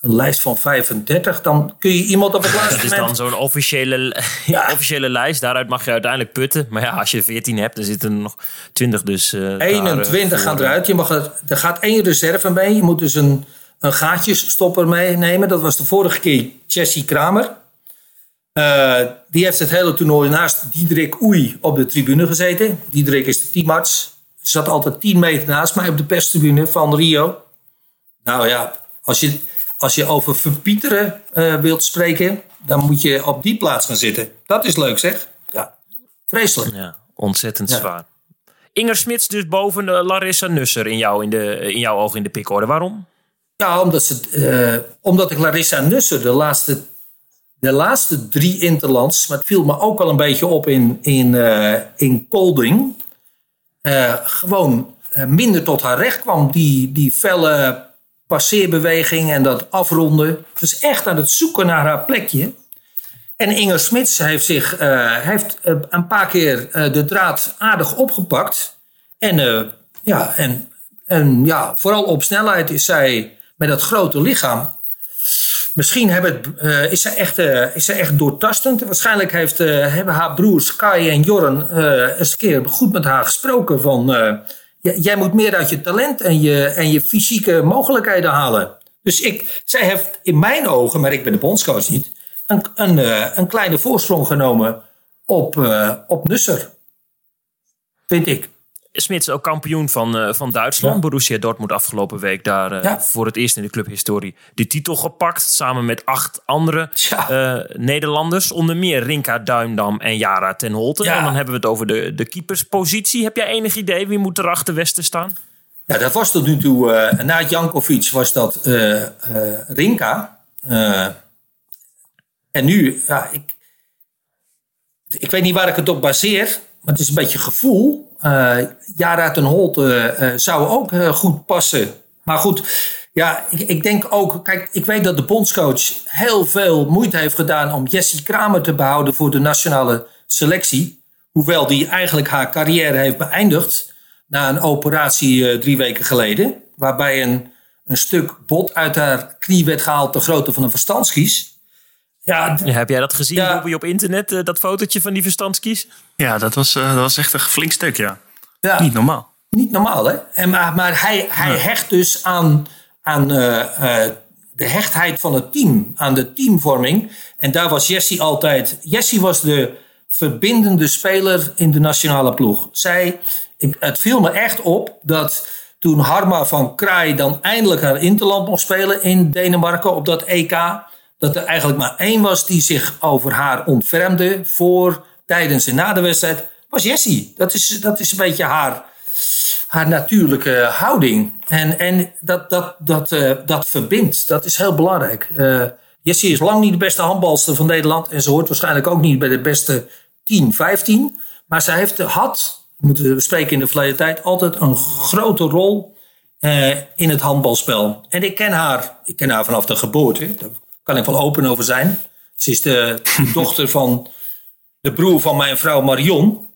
een lijst van 35. Dan kun je iemand op het laatste Dat is moment... dan zo'n officiële, Ja. officiële lijst. Daaruit mag je uiteindelijk putten. Maar ja, als je 14 hebt, dan zitten er nog 20. Dus, eh, daar, eh, 21 gaan voor, eruit. Je mag er, er gaat één reserve mee. Je moet dus een, een gaatjesstopper meenemen. Dat was de vorige keer Jesse Kramer. Eh, die heeft het hele toernooi naast Diederik Oei op de tribune gezeten. Diederik is de teamarts. Zat altijd 10 meter naast mij op de perstribune van Rio. Nou ja, als je, als je over verpieteren eh, wilt spreken... dan moet je op die plaats gaan zitten. Dat is leuk zeg. Ja, vreselijk. Ja, ontzettend Ja. zwaar. Inger Smits dus boven de Larissa Nusser in, jou, in, de, in jouw ogen in de pikorde. Waarom? Ja, omdat, ze, eh, omdat ik Larissa Nussen de laatste, de laatste drie interlands... maar het viel me ook al een beetje op in, in, eh, in Kolding... eh, gewoon eh, minder tot haar recht kwam. Die, die felle passeerbeweging en dat afronden. Dus echt aan het zoeken naar haar plekje. En Inger Smits heeft zich eh, heeft, een paar keer de draad aardig opgepakt. En, ja, en, en ja, vooral op snelheid is zij met dat grote lichaam. Misschien hebben, eh, is, zij echt, eh, is zij echt doortastend. Waarschijnlijk heeft, eh, hebben haar broers Kai en Jorren eens een keer goed met haar gesproken. Van, jij moet meer uit je talent en je, en je fysieke mogelijkheden halen. Dus ik, zij heeft in mijn ogen, maar ik ben de bondscoach niet, een, een, een kleine voorsprong genomen op, op Nusser. Vind ik. Smits ook kampioen van, eh, van Duitsland. Ja. Borussia Dortmund afgelopen week daar eh, Ja. voor het eerst in de clubhistorie de titel gepakt. Samen met acht andere eh, Nederlanders. Onder meer Rinka Duindam en Jara ten Holte. En dan hebben we het over de, de keeperspositie. Heb jij enig idee wie moet er achter Westen staan? Ja, dat was tot nu toe, na Jankovic was dat Rinka. En nu, ja, ik, ik weet niet waar ik het op baseer, het is een beetje gevoel. Eh Jara ten Holte eh, zou ook eh, goed passen. Maar goed, ja, ik, ik denk ook, kijk, ik weet dat de bondscoach heel veel moeite heeft gedaan om Jessie Kramer te behouden voor de nationale selectie. Hoewel die eigenlijk haar carrière heeft beëindigd na een operatie drie weken geleden. Waarbij een, een stuk bot uit haar knie werd gehaald, de grootte van een verstandskies. Ja, heb jij dat gezien, Ja. Bobby, op internet? eh, dat fotootje van die verstandskies? Ja, dat was, eh, dat was echt een flink stuk, ja. ja. Niet normaal. Niet normaal, hè? En maar maar hij, hij hecht dus aan, aan eh, eh, de hechtheid van het team, aan de teamvorming. En daar was Jessie altijd. Jessie was de verbindende speler in de nationale ploeg. Zij, ik, het viel me echt op dat toen Harma van Kraai dan eindelijk haar interland mocht spelen in Denemarken op dat EK. Dat er eigenlijk maar één was die zich over haar ontfermde voor, tijdens en na de wedstrijd. Was Jessie. Dat is, dat is een beetje haar haar natuurlijke houding. En, en dat, dat, dat, uh, dat verbindt. Dat is heel belangrijk. Uh, Jessie is lang niet de beste handbalster van Nederland. En ze hoort waarschijnlijk ook niet bij de beste 10, 15. Maar zij heeft, had, moeten we spreken in de verleden tijd, altijd een grote rol uh, in het handbalspel. En ik ken haar, ik ken haar vanaf de geboorte. Kan ik wel open over zijn. Ze is de dochter van de broer van mijn vrouw Marion.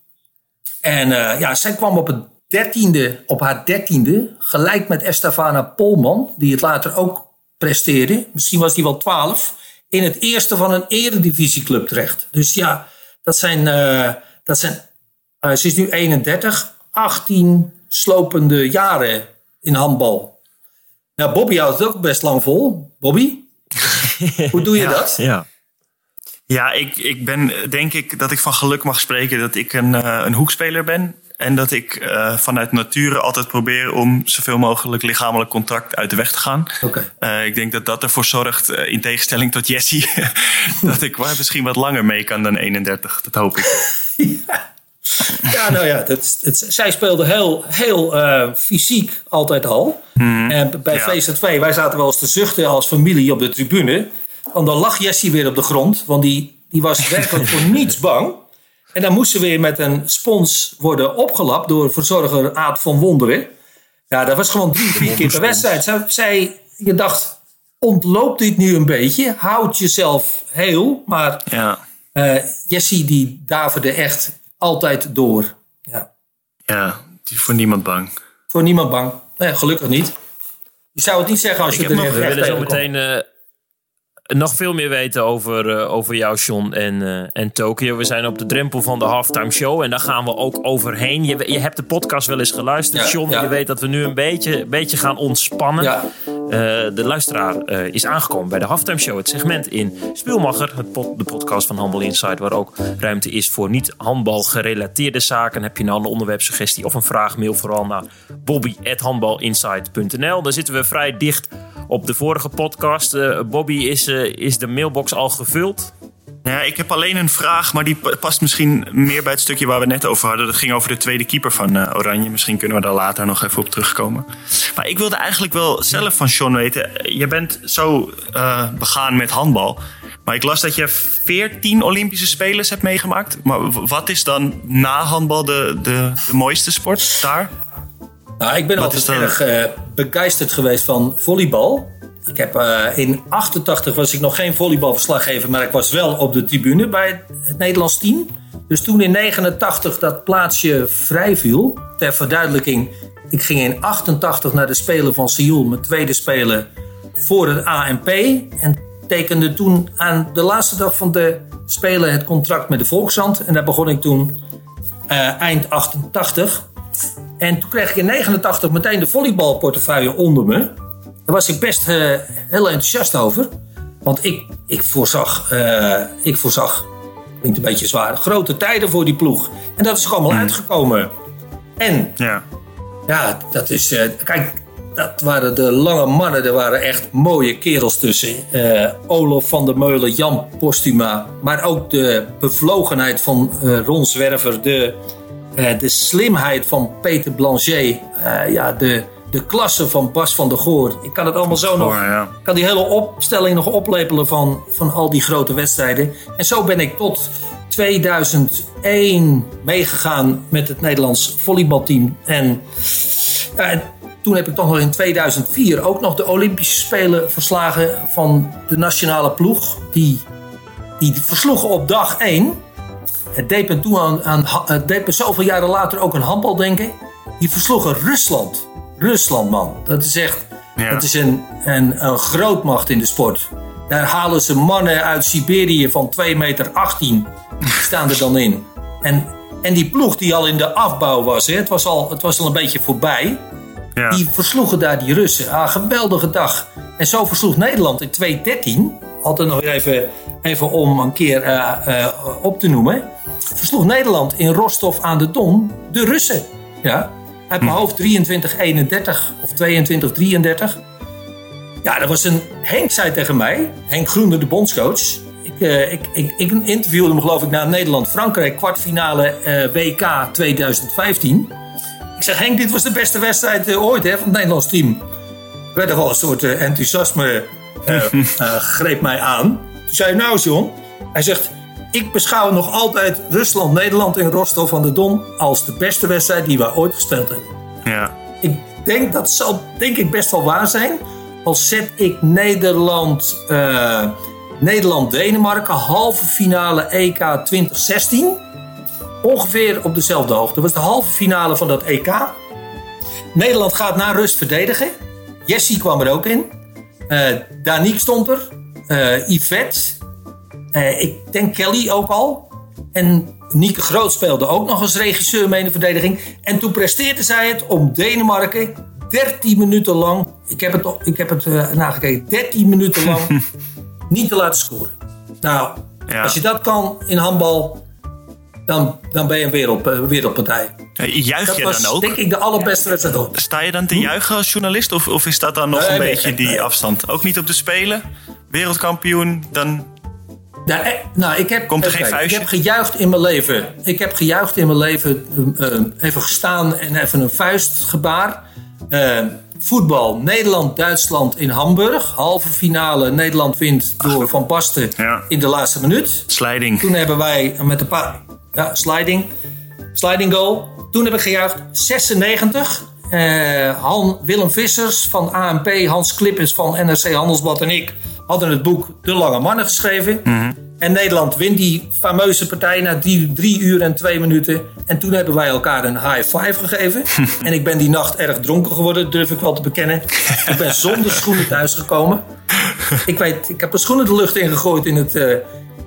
En uh, ja, zij kwam op, het dertiende, op haar dertiende, gelijk met Estefana Polman, die het later ook presteerde. Misschien was die wel twaalf. In het eerste van een eredivisieclub terecht. Dus ja, dat zijn, uh, dat zijn uh, ze is nu 31, 18 slopende jaren in handbal. Nou, Bobby houdt het ook best lang vol. Bobby, hoe doe je ja, dat? Ja. Ja, ik, ik ben denk ik dat ik van geluk mag spreken dat ik een, uh, een hoekspeler ben. En dat ik uh, vanuit nature altijd probeer om zoveel mogelijk lichamelijk contact uit de weg te gaan. Okay. Uh, ik denk dat dat ervoor zorgt, uh, in tegenstelling tot Jessie, dat ik misschien wat langer mee kan dan 31. Dat hoop ik. ja. ja, nou ja, dat, het, zij speelde heel, heel fysiek altijd al. Mm, en bij ja. VZ2, wij zaten wel eens te zuchten als familie op de tribune. Want dan lag Jessie weer op de grond, want die, die was werkelijk voor niets bang. En dan moest ze weer met een spons worden opgelapt door verzorger Aad van Wonderen. Ja, dat was gewoon drie, vier keer per wedstrijd. Zij, zij, je dacht, ontloopt dit nu een beetje? Houd jezelf heel. Maar ja. uh, Jessie die daverde echt altijd door. Ja. ja, die voor niemand bang. Voor niemand bang. Nee, gelukkig niet. Je zou het niet zeggen als je Ik er heb nog, we willen zo meteen eh, nog veel meer weten over, eh, over jou, John, en, eh, en Tokio. We zijn op de drempel van de halftime show en daar gaan we ook overheen. Je, je hebt de podcast wel eens geluisterd, Ja, John. ja. Je weet dat we nu een beetje, een beetje gaan ontspannen. Ja. Eh, de luisteraar is aangekomen bij de halftime show. Het segment in Spielmacher, het pod- de podcast van Handbal Insight, waar ook ruimte is voor niet handbal gerelateerde zaken. Heb je nou een onderwerpsuggestie of een vraag, mail vooral naar bobby.handbalinsight.nl. Daar zitten we vrij dicht op de vorige podcast. Eh, Bobby, is, eh, is de mailbox al gevuld? Ja, ik heb alleen een vraag, maar die pa- past misschien meer bij het stukje waar we net over hadden. Dat ging over de tweede keeper van eh, Oranje. Misschien kunnen we daar later nog even op terugkomen. Maar ik wilde eigenlijk wel zelf van Sean weten. Je bent zo begaan met handbal. Maar ik las dat je 14 Olympische Spelers hebt meegemaakt. Maar wat is dan na handbal de, de, de mooiste sport daar? Nou, ik ben Wat altijd erg eh, begeisterd geweest van volleybal. Ik heb eh, in 88 was ik nog geen volleybalverslaggever, maar ik was wel op de tribune bij het Nederlands team. Dus toen in 89 dat plaatsje vrij viel, ter verduidelijking, ik ging in 88 naar de Spelen van Seoul, mijn tweede Spelen voor het ANP. En tekende toen aan de laatste dag van de Spelen het contract met de Volkshand. En daar begon ik toen eh, eind 88. En toen kreeg ik in 89 meteen de volleybalportefeuille onder me. Daar was ik best eh, heel enthousiast over. Want ik, ik, voorzag, eh, ik voorzag, klinkt een beetje zwaar, grote tijden voor die ploeg. En dat is er allemaal uitgekomen. En Ja. ja, dat is. eh, kijk, dat waren de lange mannen. Er waren echt mooie kerels tussen. Eh Olof van der Meulen, Jan Postuma. Maar ook de bevlogenheid van eh, Ron Zwerver. De, de slimheid van Peter Blanchet. eh, ja, de, de klasse van Bas van der Goor. Ik kan het allemaal zo nog. Ja. Kan die hele opstelling nog oplepelen van, van al die grote wedstrijden. En zo ben ik tot 2001 meegegaan met het Nederlands volleybalteam. En, ja, en toen heb ik toch nog in 2004 ook nog de Olympische Spelen verslagen van de nationale ploeg. Die, die versloegen op dag 1. Het deed me toen aan, aan het deed me zoveel jaren later ook aan handbal denken. Die versloegen Rusland. Rusland, man. Dat is echt Ja. dat is een, een, een grootmacht in de sport. Daar halen ze mannen uit Siberië van 2 meter 18. Die staan er dan in. En, en die ploeg die al in de afbouw was, hè, het, was al, het was al een beetje voorbij. Ja. Die versloegen daar die Russen. Ah, geweldige dag. En zo versloeg Nederland in 2013. Altijd nog even, even om een keer eh, eh, op te noemen. Versloeg Nederland in Rostov aan de Don de Russen. Ja, uit mijn hoofd 23-31 of 22-33. Ja, dat was een. Henk zei tegen mij, Henk Groene, de bondscoach. Ik, eh, ik, ik, ik interviewde hem, geloof ik, na Nederland-Frankrijk kwartfinale eh, WK 2015. Ik zeg, Henk, dit was de beste wedstrijd eh, ooit hè, van het Nederlands team. Ik werd er wel een soort eh, enthousiasme greep mij aan. Toen zei hij, nou John, hij zegt... Ik beschouw nog altijd Rusland-Nederland in Rostov van de Don... als de beste wedstrijd die we ooit gespeeld hebben. Ja. Ik denk dat zal denk ik best wel waar zijn. Al zet ik Nederland, eh, Nederland-Denemarken, halve finale EK 2016. Ongeveer op dezelfde hoogte. Dat was de halve finale van dat EK. Nederland gaat na rust verdedigen. Jessie kwam er ook in. Eh Danique stond er. Eh Yvette. Eh, ik denk Kelly ook al. En Nieke Groot speelde ook nog als regisseur mee in de verdediging. En toen presteerde zij het om Denemarken 13 minuten lang. Ik heb het, ik heb het eh, nagekeken. 13 minuten lang niet te laten scoren. Nou, Ja. als je dat kan in handbal. Dan, dan ben je een wereld, eh, wereldpartij. Juich Dat je was dan ook? denk ik de allerbeste wedstrijd ooit. Sta je dan te juichen als journalist? Of, of is dat dan nog Nee, een nee, beetje nee, die afstand? Ook niet op de Spelen? Wereldkampioen? Dan Eh, nou, ik heb, Komt er geen. Ik heb gejuicht in mijn leven. Ik heb gejuicht in mijn leven. eh, eh, even gestaan en even een vuistgebaar. Voetbal. Nederland-Duitsland in Hamburg. Halve finale. Nederland wint door Van Basten Ja. in de laatste minuut. sliding. Toen hebben wij met een paar... Ja, sliding. Sliding goal. Toen heb ik gejuicht 96. Eh, Han, Willem Vissers van ANP, Hans Klippens van NRC Handelsblad en ik hadden het boek De Lange Mannen geschreven. En Nederland wint die fameuze partij na drie, drie uur en twee minuten. En toen hebben wij elkaar een high five gegeven. en ik ben die nacht erg dronken geworden, durf ik wel te bekennen. ik ben zonder schoenen thuisgekomen. Ik weet, ik heb mijn schoenen de lucht ingegooid in het, eh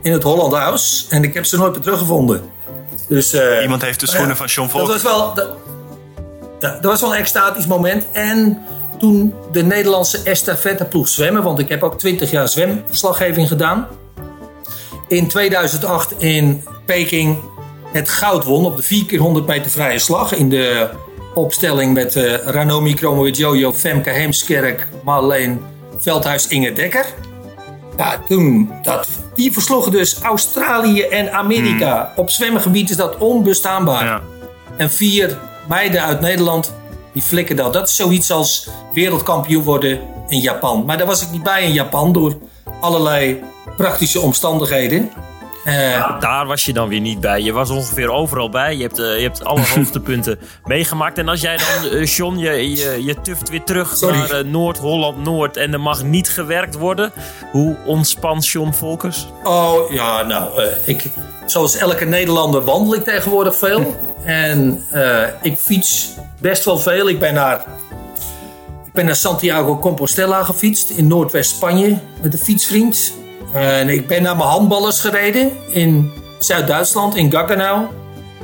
in het Holland House. En ik heb ze nooit meer teruggevonden. Dus, eh, Iemand heeft de schoenen ja, van John Dat Volk. was wel... Dat, ja, dat was wel een extatisch moment. En toen de Nederlandse estafetteploeg zwemmen... want ik heb ook 20 jaar zwemverslaggeving gedaan... in 2008 in Peking het goud won op de 4 keer 100 meter vrije slag... in de opstelling met eh Ranomi Kromowidjojo, Femke Heemskerk... Marleen Veldhuis, Inge Dekker... Ja, toen, dat, die versloegen dus Australië en Amerika. Op zwemmengebied is dat onbestaanbaar. Ja. En vier meiden uit Nederland, die flikken dat. Dat is zoiets als wereldkampioen worden in Japan. Maar daar was ik niet bij in Japan door allerlei praktische omstandigheden. Eh, Daar was je dan weer niet bij. Je was ongeveer overal bij. Je hebt, eh, je hebt alle hoogtepunten meegemaakt. En als jij dan, eh, John, je, je, je tuft weer terug Sorry. naar Noord-Holland-Noord... en er mag niet gewerkt worden. Hoe ontspant John Volkers? Oh ja, nou, ik, zoals elke Nederlander wandel ik tegenwoordig veel. En ik fiets best wel veel. Ik ben naar, ik ben naar Santiago Compostela gefietst in Noordwest-Spanje met een fietsvriend. En ik ben naar mijn handballers gereden in Zuid-Duitsland, in Gaggenau.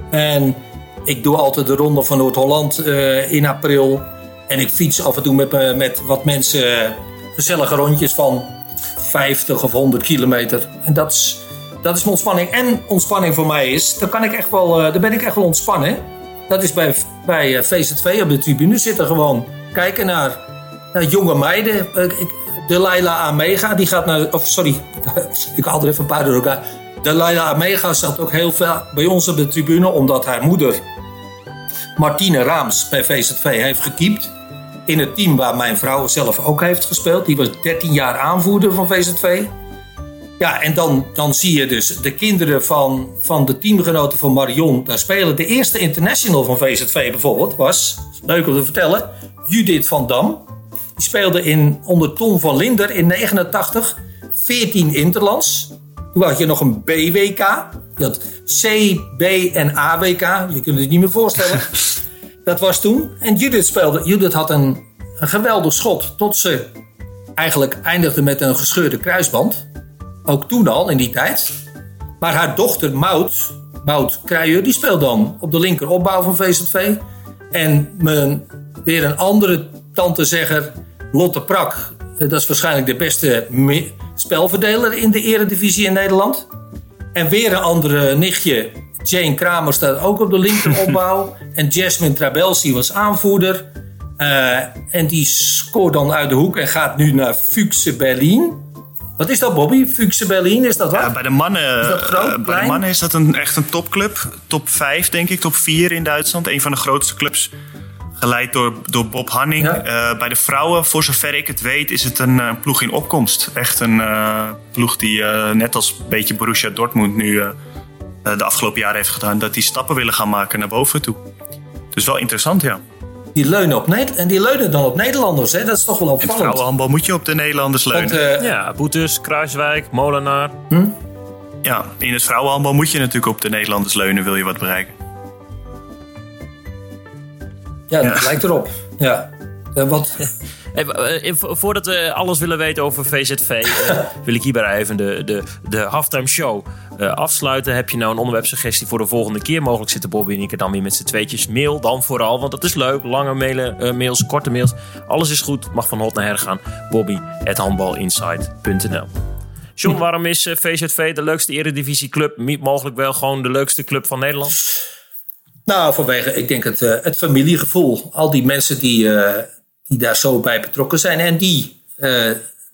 En ik doe altijd de ronde van Noord-Holland eh, in april. En ik fiets af en toe met, me- met wat mensen eh, gezellige rondjes van 50 of 100 kilometer. En dat is, dat is mijn ontspanning. En ontspanning voor mij is, dan, kan ik echt wel, eh, ben ik echt wel ontspannen. Dat is bij, bij eh, VZV op de tribune zitten gewoon kijken naar, naar jonge meiden. Eh, ik, de Laila Amega, die gaat naar... Of sorry, ik haal er even een paar door elkaar. De Laila Amega zat ook heel veel bij ons op de tribune... omdat haar moeder Martine Raams bij VZV heeft gekiept. In het team waar mijn vrouw zelf ook heeft gespeeld. Die was 13 jaar aanvoerder van VZV. Ja, en dan, dan zie je dus de kinderen van, van de teamgenoten van Marion daar spelen. De eerste international van VZV bijvoorbeeld was, leuk om te vertellen, Judith van Dam. Die speelde in, onder Tom van Linder in 89 14 interlands. Toen had je nog een BWK. Je had C, B en AWK. Je kunt het niet meer voorstellen. Dat was toen. En Judith speelde. Judith had een, een geweldig schot. Tot ze eigenlijk eindigde met een gescheurde kruisband. Ook toen al, in die tijd. Maar haar dochter Mout, Mout Kruijer, die speelt dan op de linker opbouw van VZV. En mijn, weer een andere tantezegger, Lotte Prak. eh, Dat is waarschijnlijk de beste spelverdeler in de eredivisie in Nederland. En weer een andere nichtje, Jane Kramer, staat ook op de linkeropbouw. en Jasmine Trabelsi was aanvoerder. Eh, en die scoort dan uit de hoek en gaat nu naar Fuchse Berlin. Wat is dat, Bobby? Fuchse Berlin, is dat wat? Ja, bij de mannen, Is dat groot, eh, bij de mannen is dat een, echt een topclub. Top 5, denk ik, top 4 in Duitsland. Een van de grootste clubs Geleid door, door Bob Hanning. Ja. Eh, bij de vrouwen, voor zover ik het weet, is het een eh, ploeg in opkomst. Echt een ploeg die net als een beetje Borussia Dortmund nu de afgelopen jaren heeft gedaan. Dat die stappen willen gaan maken naar boven toe. Dus wel interessant, ja. Die leunen, op Neder- en die leunen dan op Nederlanders. Hè? Dat is toch wel In het opvallend. vrouwenhandbal moet je op de Nederlanders leunen. Want, eh, Ja, Boetes, Kruiswijk, Molenaar. ja, in het vrouwenhandbal moet je natuurlijk op de Nederlanders leunen, wil je wat bereiken. ja, dat lijkt erop. Ja. Eh, wat, Eh, vo- voordat we alles willen weten over VZV, eh, wil ik hierbij even de, de, de halftime show eh, afsluiten. Heb je nou een onderwerpsuggestie voor de volgende keer? Mogelijk zitten Bobby en ik er dan weer met z'n tweetjes. Mail dan vooral, want dat is leuk. Lange mailen, mails, korte mails. Alles is goed. Mag van hot naar her gaan. Bobby at handbalinsight.nl John, waarom is VZV de leukste eredivisieclub? Mogelijk wel gewoon de leukste club van Nederland? nou, vanwege, ik denk het, het familiegevoel. Al die mensen die, die daar zo bij betrokken zijn. En die, eh,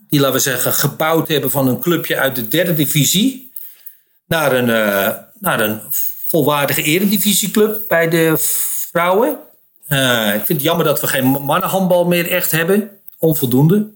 die, laten we zeggen, gebouwd hebben van een clubje uit de derde divisie. Naar een, eh, naar een volwaardige eredivisieclub bij de vrouwen. Eh, ik vind het jammer dat we geen mannenhandbal meer echt hebben. Onvoldoende.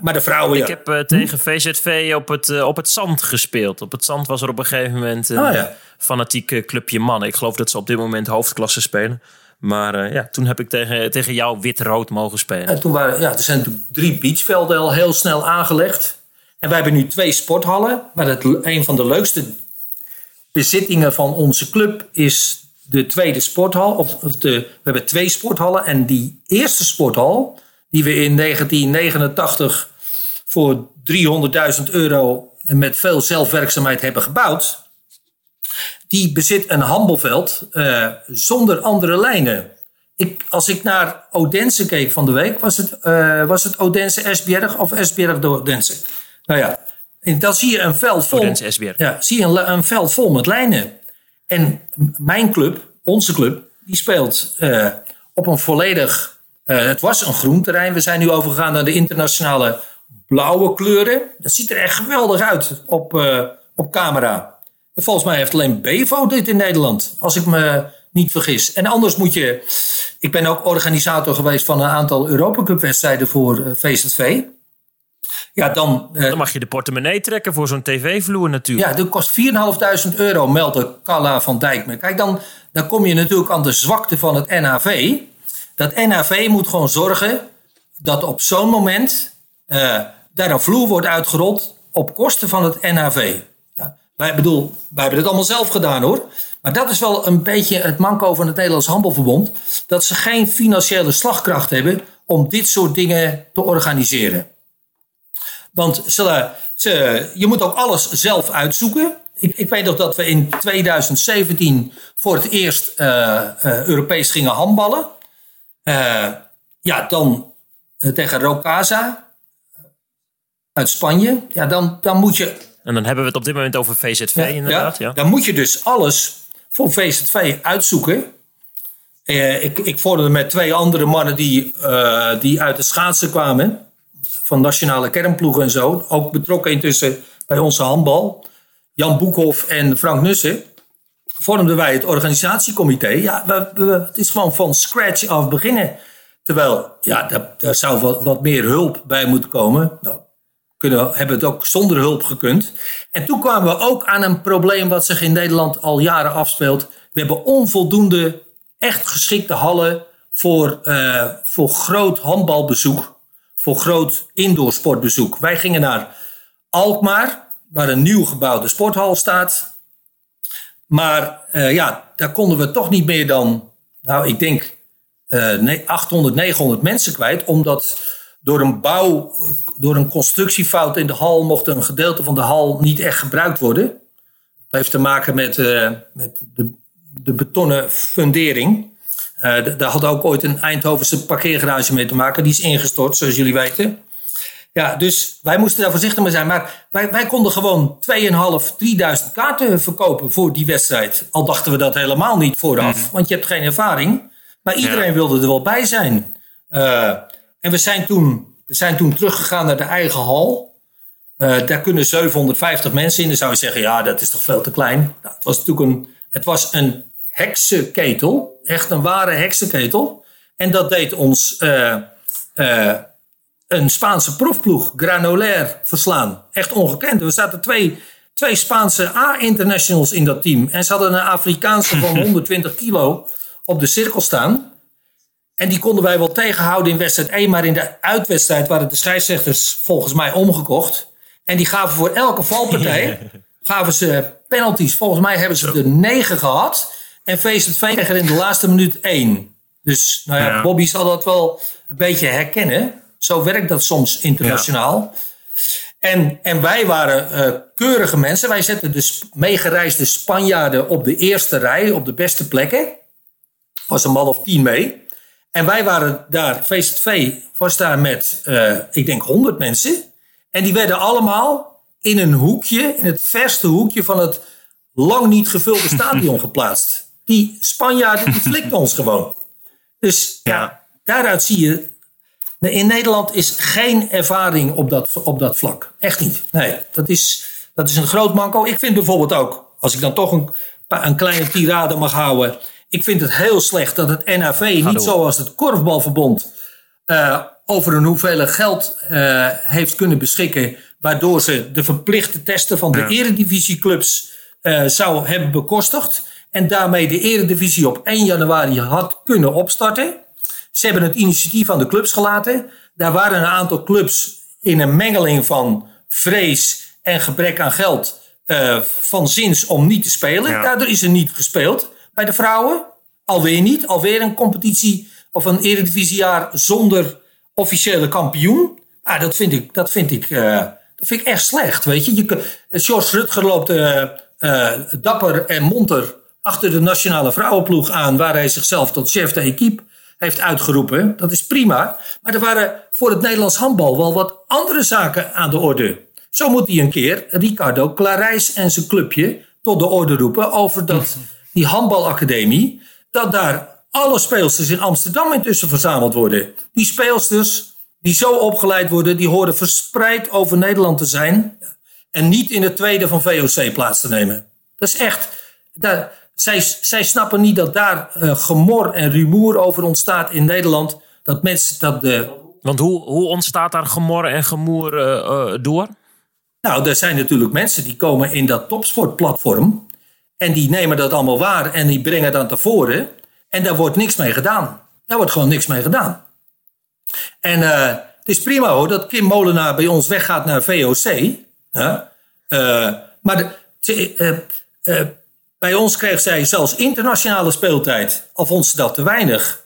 Maar de vrouwen, Ik ja. heb tegen VZV op het, op het zand gespeeld. Op het zand was er op een gegeven moment een Ah, ja. fanatiek eh, clubje mannen. Ik geloof dat ze op dit moment hoofdklasse spelen. Maar eh, ja, toen heb ik tegen, tegen jou wit-rood mogen spelen. En toen waren, ja, er zijn drie beachvelden al heel snel aangelegd. En wij hebben nu twee sporthallen. Maar het, een van de leukste bezittingen van onze club is de tweede sporthal. Of, of de, we hebben twee sporthallen. En die eerste sporthal, die we in 1989 voor 300.000 euro met veel zelfwerkzaamheid hebben gebouwd. Die bezit een handbalveld eh, zonder andere lijnen. Ik, als ik naar Odense keek van de week, was het, eh, was het Odense Esbjerg of Esbjerg de Odense? Nou ja, en dan zie je een veld vol. Odense Esbjerg. Ja, zie je een, een veld vol met lijnen. En mijn club, onze club, die speelt eh, op een volledig. het was een groen terrein. We zijn nu overgegaan naar de internationale blauwe kleuren. Dat ziet er echt geweldig uit op, op camera. En volgens mij heeft alleen Bevo dit in Nederland, als ik me niet vergis. En anders moet je. Ik ben ook organisator geweest van een aantal Europa Cup wedstrijden voor eh, VZV. Ja, dan. eh, Dan mag je de portemonnee trekken voor zo'n tv-vloer natuurlijk. ja, dat kost 4.500 euro, meldde Carla van Dijk me. Kijk, dan, dan kom je natuurlijk aan de zwakte van het NHV. Dat NHV moet gewoon zorgen dat op zo'n moment eh, daar een vloer wordt uitgerold op kosten van het NHV. Wij, bedoel, wij hebben het allemaal zelf gedaan hoor. Maar dat is wel een beetje het manco van het Nederlands Handbalverbond. Dat ze geen financiële slagkracht hebben om dit soort dingen te organiseren. Want ze, je moet ook alles zelf uitzoeken. Ik, ik weet nog dat we in 2017 voor het eerst eh, eh, Europees gingen handballen. Eh, ja, dan tegen Rokasa uit Spanje. Ja, dan, dan moet je En dan hebben we het op dit moment over VZV inderdaad. Ja. dan moet je dus alles voor VZV uitzoeken. Eh, ik, ik vorderde met twee andere mannen die, eh, die uit de schaatsen kwamen. Van nationale kernploegen en zo. Ook betrokken intussen bij onze handbal. Jan Boekhoff en Frank Nussen. Vormden wij het organisatiecomité. Ja, we, we- het is gewoon van scratch af beginnen. Terwijl, ja, daar, daar zou wat, wat meer hulp bij moeten komen. Nou, kunnen hebben het ook zonder hulp gekund. En toen kwamen we ook aan een probleem wat zich in Nederland al jaren afspeelt. We hebben onvoldoende echt geschikte hallen voor, eh, voor groot handbalbezoek. Voor groot indoorsportbezoek. Wij gingen naar Alkmaar, waar een nieuw gebouwde sporthal staat. Maar eh, ja, daar konden we toch niet meer dan, nou ik denk eh, nee, 800, 900 mensen kwijt. Omdat door een bouw, door een constructiefout in de hal mocht een gedeelte van de hal niet echt gebruikt worden. Dat heeft te maken met, eh, met de, de betonnen fundering. D- daar had ook ooit een Eindhovense parkeergarage mee te maken. Die is ingestort, zoals jullie weten. Ja, dus wij moesten daar voorzichtig mee zijn. Maar wij, wij konden gewoon 2.500, 3.000 kaarten verkopen voor die wedstrijd. Al dachten we dat helemaal niet vooraf, want je hebt geen ervaring. Maar iedereen wilde er wel bij zijn. Eh, en we zijn, toen, we zijn toen teruggegaan naar de eigen hal. Eh, daar kunnen 750 mensen in. Dan zou je zeggen, ja, dat is toch veel te klein. Nou, het was natuurlijk een, het was een heksenketel. Echt een ware heksenketel. En dat deed ons eh, eh, een Spaanse profploeg, Granolair, verslaan. Echt ongekend. Er zaten twee, twee Spaanse A-internationals in dat team. En ze hadden een Afrikaanse van 120 kilo op de cirkel staan. En die konden wij wel tegenhouden in wedstrijd 1. Maar in de uitwedstrijd waren de scheidsrechters volgens mij omgekocht. En die gaven voor elke valpartij gaven ze penalties. Volgens mij hebben ze er negen gehad. En VZV kreeg er in de laatste minuut één. Dus nou ja, Ja. Bobby zal dat wel een beetje herkennen. Zo werkt dat soms internationaal. En, en wij waren eh, keurige mensen. Wij zetten de sp- meegereisde Spanjaarden op de eerste rij, op de beste plekken. Was een man of tien mee. En wij waren daar, VZV was daar met, eh, ik denk, 100 mensen. En die werden allemaal in een hoekje, in het verste hoekje van het lang niet gevulde stadion geplaatst. Die Spanjaarden, die flikten ons gewoon. Dus ja. Daaruit zie je, in Nederland is geen ervaring op dat, op dat vlak. Echt niet. Nee, dat is, dat is een groot manco. Ik vind bijvoorbeeld ook, als ik dan toch een, een kleine tirade mag houden. Ik vind het heel slecht dat het NAV niet zoals het Korfbalverbond eh, over een hoeveelheid geld eh, heeft kunnen beschikken. Waardoor ze de verplichte testen van de Ja. eredivisieclubs eh, zou hebben bekostigd. En daarmee de eredivisie op 1 januari had kunnen opstarten. Ze hebben het initiatief aan de clubs gelaten. Daar waren een aantal clubs in een mengeling van vrees en gebrek aan geld van zins om niet te spelen. Ja. Daardoor is er niet gespeeld bij de vrouwen. Alweer niet. Alweer een competitie of een eredivisiejaar zonder officiële kampioen. Ah, dat vind ik, dat vind ik, eh, dat vind ik echt slecht. Weet je, je George Rutger loopt eh, eh, dapper en monter achter de nationale vrouwenploeg aan, waar hij zichzelf tot chef de equipe heeft uitgeroepen. Dat is prima. Maar er waren voor het Nederlands handbal wel wat andere zaken aan de orde. Zo moet hij een keer Ricardo Clarijs en zijn clubje tot de orde roepen over dat, die handbalacademie. Dat daar alle speelsters in Amsterdam intussen verzameld worden. Die speelsters die zo opgeleid worden, die horen verspreid over Nederland te zijn. En niet in het tweede van VOC plaats te nemen. Dat is echt. Daar, zij, zij snappen niet dat daar eh, gemor en rumoer over ontstaat in Nederland. Dat mensen dat de. Want hoe, hoe ontstaat daar gemor en gemoer eh, eh, door? Nou, er zijn natuurlijk mensen die komen in dat topsportplatform. En die nemen dat allemaal waar en die brengen dat naar voren. En daar wordt niks mee gedaan. Daar wordt gewoon niks mee gedaan. En eh, het is prima hoor dat Kim Molenaar bij ons weggaat naar VOC. Eh, maar eh, bij ons kreeg zij zelfs internationale speeltijd. Al vond ze dat te weinig.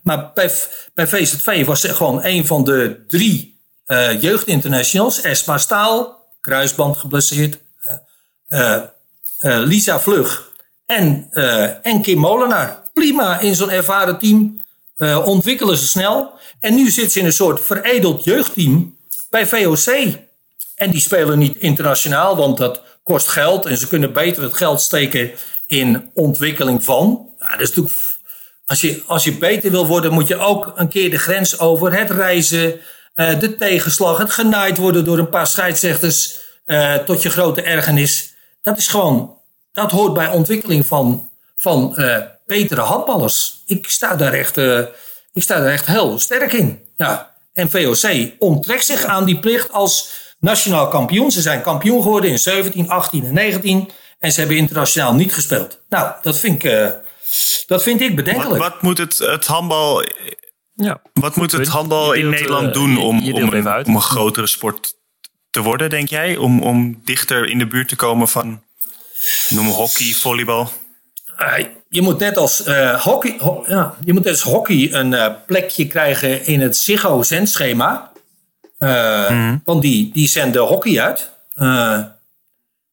Maar bij, bij VZV was ze gewoon een van de drie jeugdinternationals. Esma Staal, kruisband geblesseerd. Eh, Lisa Vlug en, eh, en Kim Molenaar. Prima in zo'n ervaren team. eh, ontwikkelen ze snel. En nu zit ze in een soort veredeld jeugdteam bij VOC. En die spelen niet internationaal, want dat kost geld. En ze kunnen beter het geld steken in ontwikkeling van. Nou, dat is natuurlijk, als, je, als je beter wil worden, moet je ook een keer de grens over. Het reizen, de tegenslag, het genaaid worden door een paar scheidsrechters. tot je grote ergernis. Dat is gewoon, dat hoort bij ontwikkeling van, van eh, betere handballers. Ik sta daar echt, eh, ik sta daar echt heel sterk in. Ja. En VOC onttrekt zich aan die plicht als nationaal kampioen. Ze zijn kampioen geworden in 17, 18 en 19. En ze hebben internationaal niet gespeeld. Nou, dat vind ik, eh, dat vind ik bedenkelijk. wat moet het, het handbal, Ja. wat moet het handbal in Nederland doen om, om, een, om een grotere sport te worden, denk jij? Om, om dichter in de buurt te komen van, noem hockey, volleybal? Eh, je moet net als eh, hockey, ho- ja, je moet net als hockey een eh, plekje krijgen in het Ziggo zendschema. Eh, Want die, die zenden hockey uit. Eh,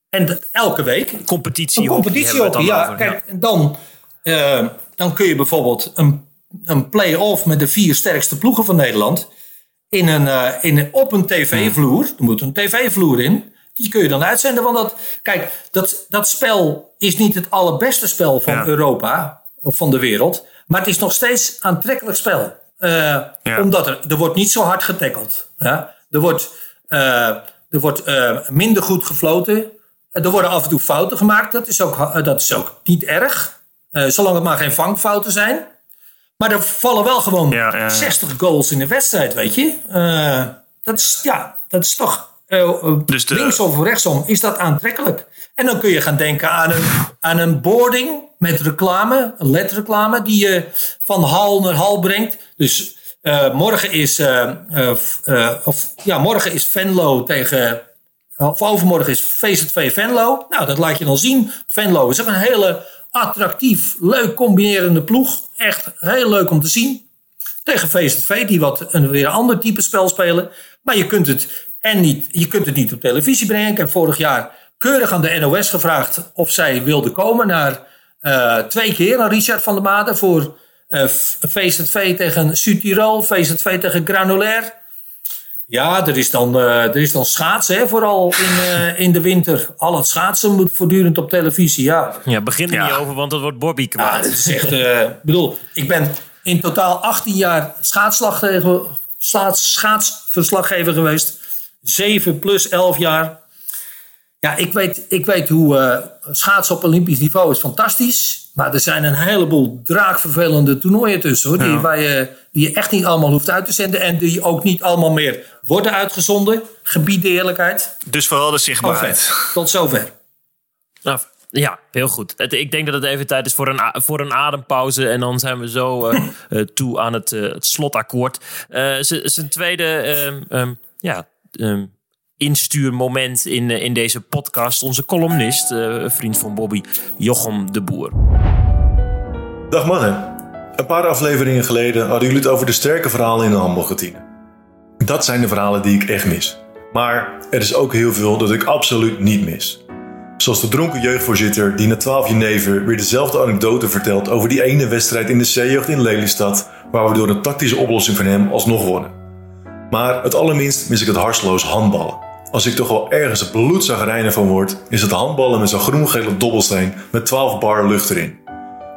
en dat elke week. Competitie. Een competitiehockey, ja. Kijk, en dan, dan kun je bijvoorbeeld een, een play-off met de vier sterkste ploegen van Nederland. In een, eh, in een, op een tv-vloer. Er moet een tv-vloer in. Die kun je dan uitzenden. Want dat, kijk, dat, dat spel is niet het allerbeste spel van Ja. Europa. Of van de wereld. Maar het is nog steeds aantrekkelijk spel. Eh, Ja. Omdat er, er wordt niet zo hard getackeld. Ja? Er wordt, eh, er wordt minder goed gefloten. Er worden af en toe fouten gemaakt. Dat is ook, dat is ook niet erg. Zolang het maar geen vangfouten zijn. Maar er vallen wel gewoon Ja, ja, ja. 60 goals in de wedstrijd, weet je. Eh, dat, is, ja, dat is toch... eh, eh, Dus de- linksom of rechtsom is dat aantrekkelijk. En dan kun je gaan denken aan een, aan een boarding met reclame, een ledreclame, die je van hal naar hal brengt. Dus morgen is, of, ja, morgen is Venlo tegen of overmorgen is VZV Venlo. Nou, dat laat je dan zien. Venlo is ook een hele attractief, leuk combinerende ploeg. Echt heel leuk om te zien. Tegen VZV, die wat een weer een ander type spel spelen. Maar je kunt het, en niet, je kunt het niet op televisie brengen. Ik heb vorig jaar keurig aan de NOS gevraagd of zij wilde komen naar eh, twee keer aan Richard van der Made voor eh, VZV tegen Zuid-Tirol, VZV tegen Granulair. Ja, er is dan, eh, er is dan schaatsen, hè, vooral in, eh, in de winter. Al het schaatsen moet voortdurend op televisie. Ja, Ja, begin er Ja. niet over, want dat wordt Bobby ja kwaad. dat is echt. eh, Ik bedoel, ik ben in totaal 18 jaar schaatsverslaggever geweest. 7 plus 11 jaar. Ja, ik weet, ik weet hoe eh, schaatsen op Olympisch niveau is fantastisch. Maar er zijn een heleboel draakvervelende toernooien tussen. Hoor, die, waar je, die je echt niet allemaal hoeft uit te zenden. En die ook niet allemaal meer worden uitgezonden. Gebied de eerlijkheid. Dus vooral de zichtbaarheid. Zover. Tot zover. Nou, ja, heel goed. Het, ik denk dat het even tijd is voor een, voor een adempauze. En dan zijn we zo eh, eh, toe aan het, het slotakkoord. Eh, Zijn tweede ehm, ehm, ja, ehm, instuurmoment in, eh, in deze podcast. Onze columnist, eh, vriend van Bobby, Jochem de Boer. Dag mannen. Een paar afleveringen geleden hadden jullie het over de sterke verhalen in de handbalkantine. Dat zijn de verhalen die ik echt mis. Maar er is ook heel veel dat ik absoluut niet mis. Zoals de dronken jeugdvoorzitter die na 12 jenever weer dezelfde anekdote vertelt over die ene wedstrijd in de C-jeugd in Lelystad, waar we door een tactische oplossing van hem alsnog wonnen. Maar het allerminst mis ik het harsloos handballen. Als ik toch wel ergens bloedzagrijnen van word, is het handballen met zo'n groen-gele dobbelsteen met 12 bar lucht erin.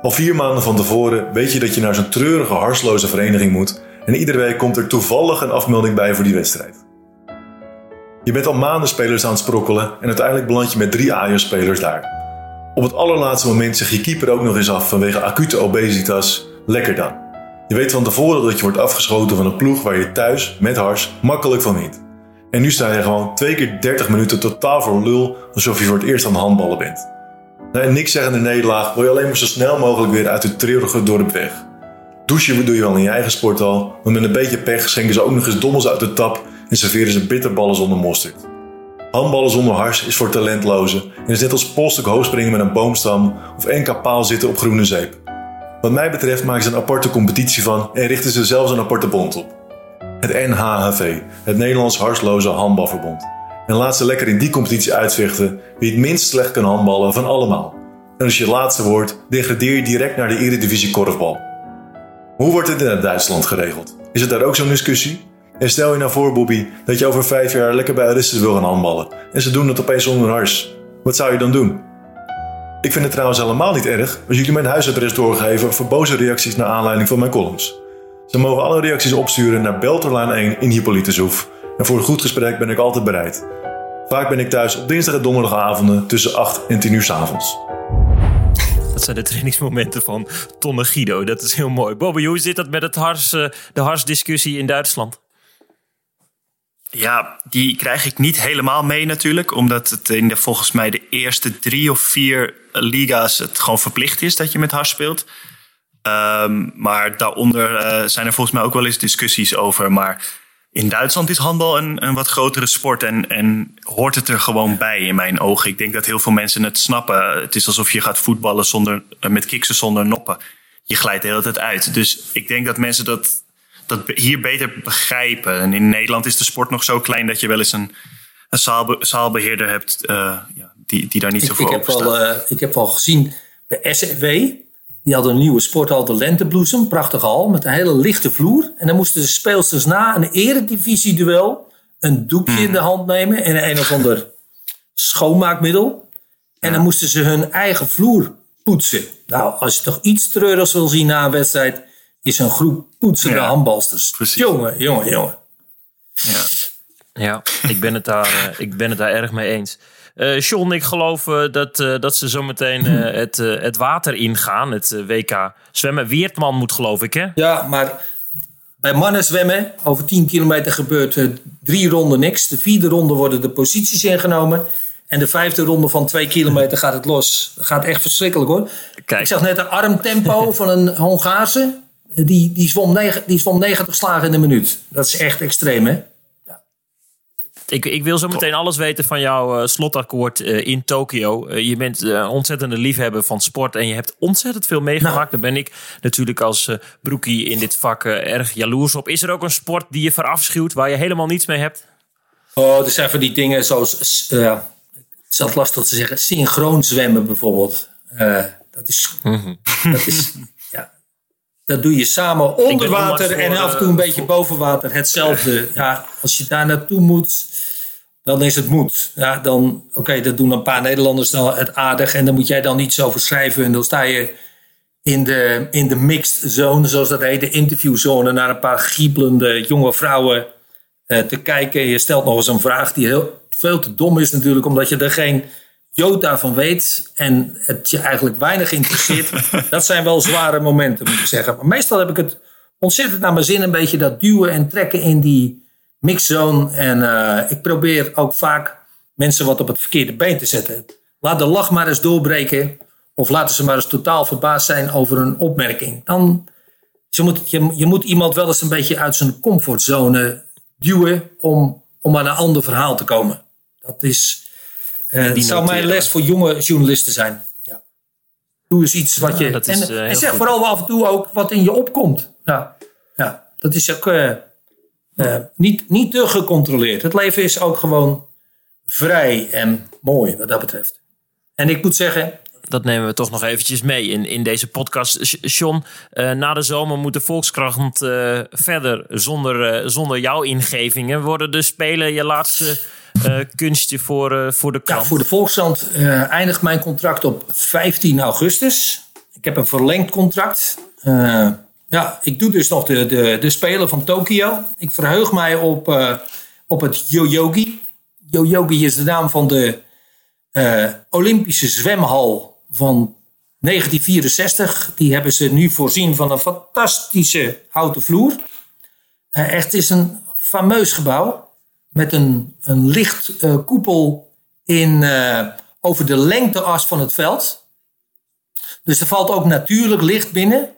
Al vier maanden van tevoren weet je dat je naar zo'n treurige, harsloze vereniging moet en iedere week komt er toevallig een afmelding bij voor die wedstrijd. Je bent al maanden spelers aan het sprokkelen en uiteindelijk beland je met drie Ajax-spelers daar. Op het allerlaatste moment zeg je keeper ook nog eens af vanwege acute obesitas. Lekker dan. Je weet van tevoren dat je wordt afgeschoten van een ploeg waar je thuis, met hars, makkelijk van wint. En nu sta je gewoon twee keer 30 minuten totaal voor lul alsof je voor het eerst aan het handballen bent. Na een niks zeggende nederlaag wil je alleen maar zo snel mogelijk weer uit het treurige dorp weg. Douchen doe je wel in je eigen sporthal, maar met een beetje pech schenken ze ook nog eens dommels uit de tap en serveren ze bitterballen zonder mosterd. Handballen zonder hars is voor talentlozen en is net als polstuk hoogspringen met een boomstam of NK paal zitten op groene zeep. Wat mij betreft maken ze een aparte competitie van en richten ze zelfs een aparte bond op. Het NHHV, het Nederlands Harsloze Handbalverbond. En laat ze lekker in die competitie uitvechten wie het minst slecht kan handballen van allemaal. En als je laatste wordt, degradeer je direct naar de Eredivisie Korfbal. Hoe wordt het in Duitsland geregeld? Is het daar ook zo'n discussie? En stel je nou voor, Bobby, dat je over vijf jaar lekker bij Aristus wil gaan handballen. En ze doen het opeens zonder hars. Wat zou je dan doen? Ik vind het trouwens helemaal niet erg als jullie mijn huisadres doorgeven voor boze reacties naar aanleiding van mijn columns. Ze mogen alle reacties opsturen naar Belterlaan 1 in Hippolytushoef. En voor een goed gesprek ben ik altijd bereid. Vaak ben ik thuis op dinsdag en donderdagavonden tussen 8 en 10 uur 's avonds. Dat zijn de trainingsmomenten van Tonne Guido. Dat is heel mooi. Bobby, hoe zit dat met het hars, eh, de harsdiscussie in Duitsland? Ja, die krijg ik niet helemaal mee natuurlijk. Omdat het in de, volgens mij de eerste drie of vier liga's het gewoon verplicht is dat je met hars speelt. Ehm, maar daaronder eh, zijn er volgens mij ook wel eens discussies over. Maar in Duitsland is handbal een, een wat grotere sport en, en hoort het er gewoon bij in mijn ogen. Ik denk dat heel veel mensen het snappen. Het is alsof je gaat voetballen zonder, eh, met kiksen zonder noppen. Je glijdt de hele tijd uit. Dus ik denk dat mensen dat, dat hier beter begrijpen. En in Nederland is de sport nog zo klein dat je wel eens een, een zaalbe- zaalbeheerder hebt eh, ja, die, die daar niet zo voor ik, heb eh, ik heb wel gezien bij SFW. Die hadden een nieuwe sporthal, de Lentebloesem. Prachtige hal met een hele lichte vloer. En dan moesten de speelsters na een eredivisie-duel een doekje Hmm. in de hand nemen en een of ander schoonmaakmiddel. En dan moesten ze hun eigen vloer poetsen. Nou, als je toch iets treurigs wil zien na een wedstrijd, is een groep poetsende Ja, handbalsters. precies. Jongen, jongen, jongen. Ja. Ja, ik ben het daar, ik ben het daar erg mee eens. Uh, John, ik geloof dat, dat ze zometeen het, het water ingaan, het WK zwemmen. Weertman moet geloof ik, hè? Ja, maar bij mannen zwemmen, over 10 kilometer gebeurt drie ronden niks. De vierde ronde worden de posities ingenomen. En de vijfde ronde van twee kilometer gaat het los. Dat gaat echt verschrikkelijk hoor. Kijk. Ik zag net een armtempo van een Hongaarse. Die, die, zwom negen, die zwom 90 slagen in de minuut. Dat is echt extreem hè. Ik, ik, wil zo meteen alles weten van jouw uh, slotakkoord uh, in Tokio. Uh, je bent een ontzettende liefhebber van sport en je hebt ontzettend veel meegemaakt. Nou. Daar ben ik natuurlijk als broekie in dit vak erg jaloers op. Is er ook een sport die je verafschuwt, waar je helemaal niets mee hebt? Oh, er zijn van die dingen zoals is dat lastig te zeggen. Synchroon zwemmen bijvoorbeeld. Dat, is, mhm. dat is. Ja, dat doe je samen onder water en af en toe een eh, beetje boven water. Hetzelfde. Ja, als je daar naartoe moet, dan is het moet. Ja, dan, oké, dat doen een paar Nederlanders dan het aardig. En dan moet jij dan iets over schrijven. En dan sta je in de, in de mixed zone, zoals dat heet, de interviewzone, naar een paar giebelende jonge vrouwen uh, te kijken. Je stelt nog eens een vraag die heel veel te dom is natuurlijk, omdat je er geen jota van weet en het je eigenlijk weinig interesseert. dat zijn wel zware momenten, moet ik zeggen. Maar meestal heb ik het ontzettend naar mijn zin, een beetje dat duwen en trekken in die mixzone. En uh, ik probeer ook vaak mensen wat op het verkeerde been te zetten. Laat de lach maar eens doorbreken. Of laten ze maar eens totaal verbaasd zijn over een opmerking. Dan, je, moet, je, je moet iemand wel eens een beetje uit zijn comfortzone duwen om, om aan een ander verhaal te komen. Dat is, uh, zou mijn les voor jonge journalisten zijn. Ja. Doe eens iets wat je. en, uh, en, zeg vooral af en toe ook wat in je opkomt. Ja, ja. dat is ook uh, niet, niet te gecontroleerd. Het leven is ook gewoon vrij en mooi wat dat betreft. En ik moet zeggen, dat nemen we toch nog eventjes mee in, in deze podcast. John, uh, na de zomer moet de Volkskrant uh, verder zonder, zonder jouw ingevingen. Worden de Spelen je laatste kunstje voor, voor de krant? Ja, voor de Volkskrant eindigt mijn contract op 15 augustus. Ik heb een verlengd contract. Ja, ik doe dus nog de, de, de Spelen van Tokio. Ik verheug mij op, op het Yoyogi. Yoyogi is de naam van de Olympische zwemhal van 1964. Die hebben ze nu voorzien van een fantastische houten vloer. Uh, echt is een fameus gebouw. Met een, een licht koepel in, over de lengteas van het veld. Dus er valt ook natuurlijk licht binnen.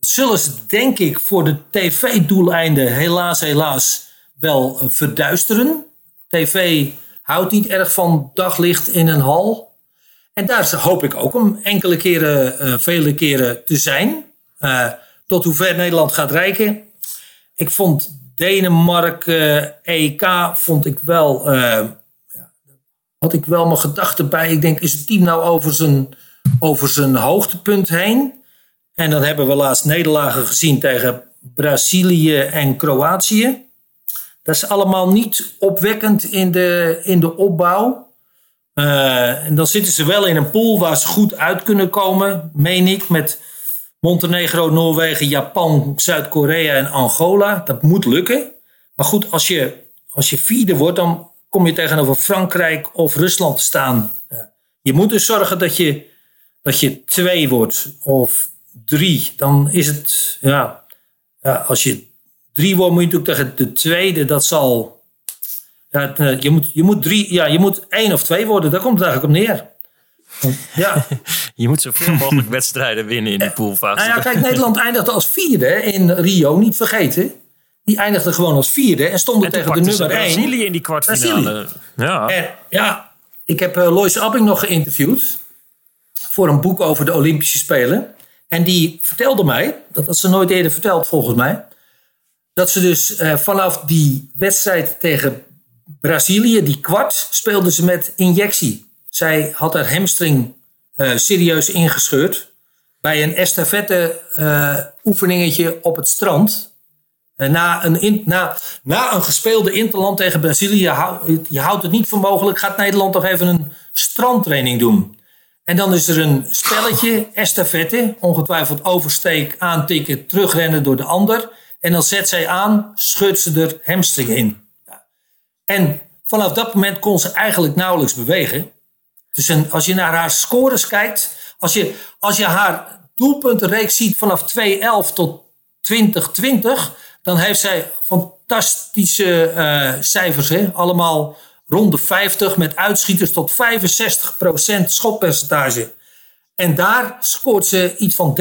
Zullen ze denk ik voor de tv-doeleinden helaas helaas wel verduisteren. TV houdt niet erg van daglicht in een hal. En daar hoop ik ook om enkele keren, uh, vele keren te zijn. Uh, tot hoe ver Nederland gaat reiken. Ik vond Denemarken EK vond ik wel. Had ik wel mijn gedachten bij. Ik denk, is het team nou over zijn, over zijn hoogtepunt heen? En dan hebben we laatst nederlagen gezien tegen Brazilië en Kroatië. Dat is allemaal niet opwekkend in de, in de opbouw. Uh, en dan zitten ze wel in een pool waar ze goed uit kunnen komen, meen ik, met Montenegro, Noorwegen, Japan, Zuid-Korea en Angola. Dat moet lukken. Maar goed, als je, als je vierde wordt, dan kom je tegenover Frankrijk of Rusland te staan. Je moet dus zorgen dat je, dat je twee wordt of drie. Dan is het, ja, ja als je drie wordt, moet je natuurlijk tegen de tweede. Dat zal ja, eh, je, moet, je, moet drie, ja, je moet één of twee worden. Daar komt het eigenlijk op neer. Ja. je moet zoveel mogelijk wedstrijden winnen in die poolfase. Nou ja, kijk, Nederland eindigde als vierde in Rio, niet vergeten. Die eindigde gewoon als vierde en stonden tegen de nummer één. Brazilië in die kwartfinale. Ja. En, ja, ik heb uh, Lois Abbing nog geïnterviewd voor een boek over de Olympische Spelen. En die vertelde mij, dat had ze nooit eerder verteld volgens mij, dat ze dus uh, vanaf die wedstrijd tegen Brazilië, die kwart, speelde ze met injectie. Zij had haar hamstring uh, serieus ingescheurd. Bij een estafette uh, oefeningetje op het strand. Na, een na, na een gespeelde interland tegen Brazilië, je houdt het niet voor mogelijk, gaat Nederland toch even een strandtraining doen. En dan is er een spelletje, estafette, ongetwijfeld oversteek, aantikken, terugrennen door de ander. En dan zet zij aan, schudt ze er hamstring in. En vanaf dat moment kon ze eigenlijk nauwelijks bewegen. Dus als je naar haar scores kijkt, als je, als je haar doelpuntenreeks ziet vanaf 2011 tot 2020, dan heeft zij fantastische uh, cijfers. Hè? Allemaal rond de 50 met uitschieters tot 65% schotpercentage. En daar scoort ze iets van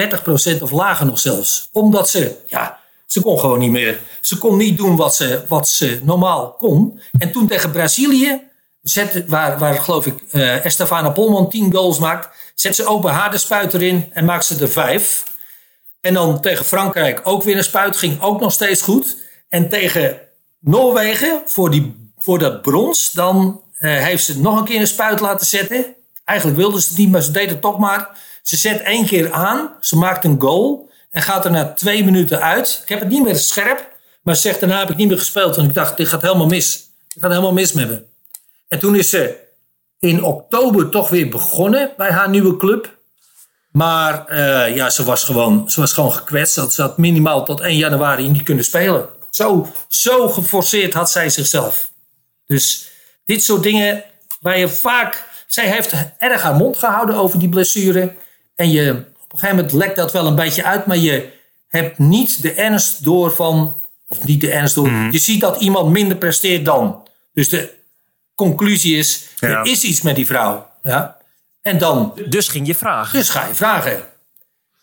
30% of lager nog zelfs. Omdat ze, ja, ze kon gewoon niet meer. Ze kon niet doen wat ze, wat ze normaal kon. En toen tegen Brazilië, zet, waar, waar geloof ik uh, Estefana Polman 10 goals maakt, zet ze bij haar de spuit erin en maakt ze er 5. En dan tegen Frankrijk ook weer een spuit, ging ook nog steeds goed. En tegen Noorwegen, voor, die, voor dat brons, dan uh, heeft ze nog een keer een spuit laten zetten. Eigenlijk wilde ze het niet, maar ze deed het toch maar. Ze zet één keer aan, ze maakt een goal en gaat er na twee minuten uit. Ik heb het niet meer scherp, maar ze zegt daarna heb ik niet meer gespeeld. Want ik dacht, dit gaat helemaal mis. Dit gaat helemaal mis met me. En toen is ze in oktober toch weer begonnen bij haar nieuwe club. Maar uh, ja, ze was gewoon, ze was gewoon gekwetst. Ze had minimaal tot 1 januari niet kunnen spelen. Zo, zo geforceerd had zij zichzelf. Dus dit soort dingen waar je vaak... Zij heeft erg haar mond gehouden over die blessure. En je, op een gegeven moment lekt dat wel een beetje uit. Maar je hebt niet de ernst door van... Of niet de ernst door. Je ziet dat iemand minder presteert dan. Dus de conclusie is... Er is iets met die vrouw. Ja? En dan... Dus ging je vragen. Dus ga je vragen.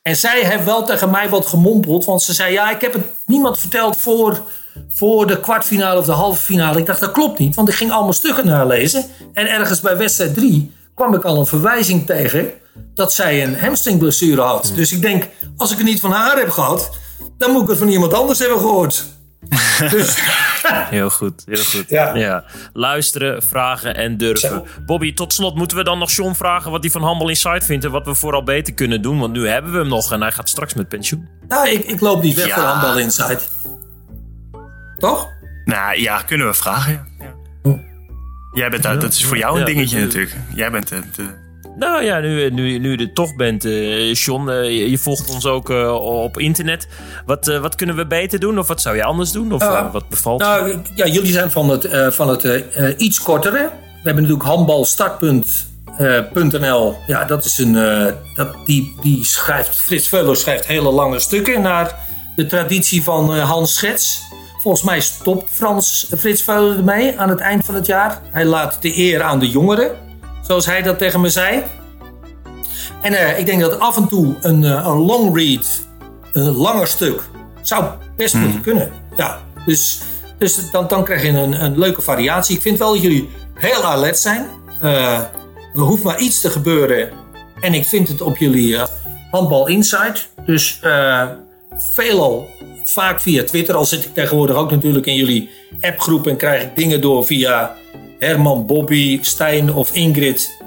En zij heeft wel tegen mij wat gemompeld. Want ze zei, ja, ik heb het niemand verteld voor, voor de kwartfinale of de halve finale. Ik dacht, dat klopt niet. Want ik ging allemaal stukken nalezen. En ergens bij wedstrijd 3 kwam ik al een verwijzing tegen... dat zij een hamstringblessure had. Dus ik denk, als ik het niet van haar heb gehad... dan moet ik het van iemand anders hebben gehoord. dus... Heel goed, heel goed. Ja. ja. Luisteren, vragen en durven. Bobby, tot slot moeten we dan nog John vragen wat hij van Humble Insight vindt en wat we vooral beter kunnen doen. Want nu hebben we hem nog en hij gaat straks met pensioen. Nou, ik, ik loop niet weg ja. voor Humble Insight. Toch? Nou ja, kunnen we vragen. Ja. Jij bent dat, dat is voor jou een dingetje natuurlijk. Jij bent het. Nou ja, nu, nu, nu je er toch bent, uh, John, uh, je, volgt ons ook uh, op internet. Wat, wat kunnen we beter doen? Of wat zou je anders doen? Of wat bevalt Nou, ja, jullie zijn van het, van het iets kortere. We hebben natuurlijk handbalstartpunt.nl. ja, dat is een. dat, die, die schrijft, Frits Veuler schrijft hele lange stukken naar de traditie van Hans Schets. Volgens mij stopt Frans, Frits Veuler ermee aan het eind van het jaar. Hij laat de eer aan de jongeren zoals hij dat tegen me zei. En uh, ik denk dat af en toe een, uh, een long read, een langer stuk, zou best moeten hmm. kunnen. Ja, dus, dus dan, dan krijg je een, een leuke variatie. Ik vind wel dat jullie heel alert zijn. Uh, er hoeft maar iets te gebeuren. En ik vind het op jullie handbal insight. Dus veelal vaak via Twitter. Al zit ik tegenwoordig ook natuurlijk in jullie appgroep en krijg ik dingen door via Herman, Bobby, Stijn of Ingrid,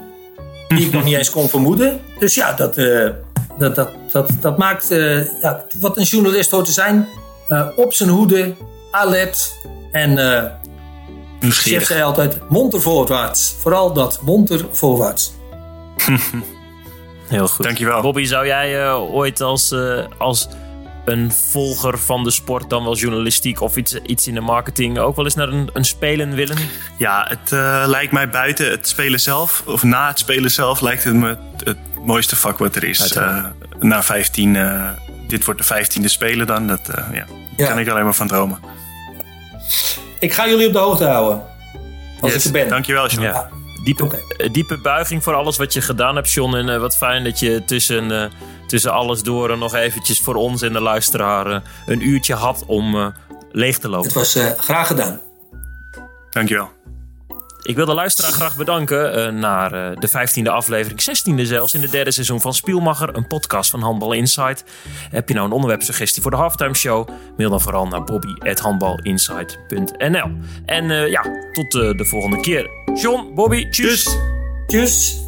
die ik nog niet eens kon vermoeden. Dus ja, dat, uh, dat, dat, dat, dat maakt uh, ja, wat een journalist hoort te zijn. Uh, op zijn hoede, alert en uh, chef zei altijd monter voorwaarts. Vooral dat monter voorwaarts. Heel goed. Dankjewel. Bobby, zou jij ooit als, als een volger van de sport, dan wel journalistiek of iets, iets in de marketing, ook wel eens naar een, een spelen willen? Ja, het uh, lijkt mij buiten het spelen zelf, of na het spelen zelf, lijkt het me het mooiste vak wat er is. Uh, na 15, uh, dit wordt de vijftiende spelen dan, dat ja, ja. kan ik alleen maar van dromen. Ik ga jullie op de hoogte houden. Als yes. ik er ben. Dankjewel, John. Ja. Diepe, okay. diepe buiging voor alles wat je gedaan hebt, John. En wat fijn dat je tussen tussen alles door nog eventjes voor ons en de luisteraar eh, een uurtje had om uh, leeg te lopen. Het was uh, graag gedaan. Dankjewel. Ik wil de luisteraar graag bedanken uh, naar de 15e aflevering, 16e zelfs, in de derde seizoen van Spielmacher, een podcast van Handbal Insight. Heb je nou een onderwerpsuggestie voor de halftime show? Mail dan vooral naar bobby.handbalinsight.nl. En ja, tot de volgende keer. John, Bobby, tjus. Tjus.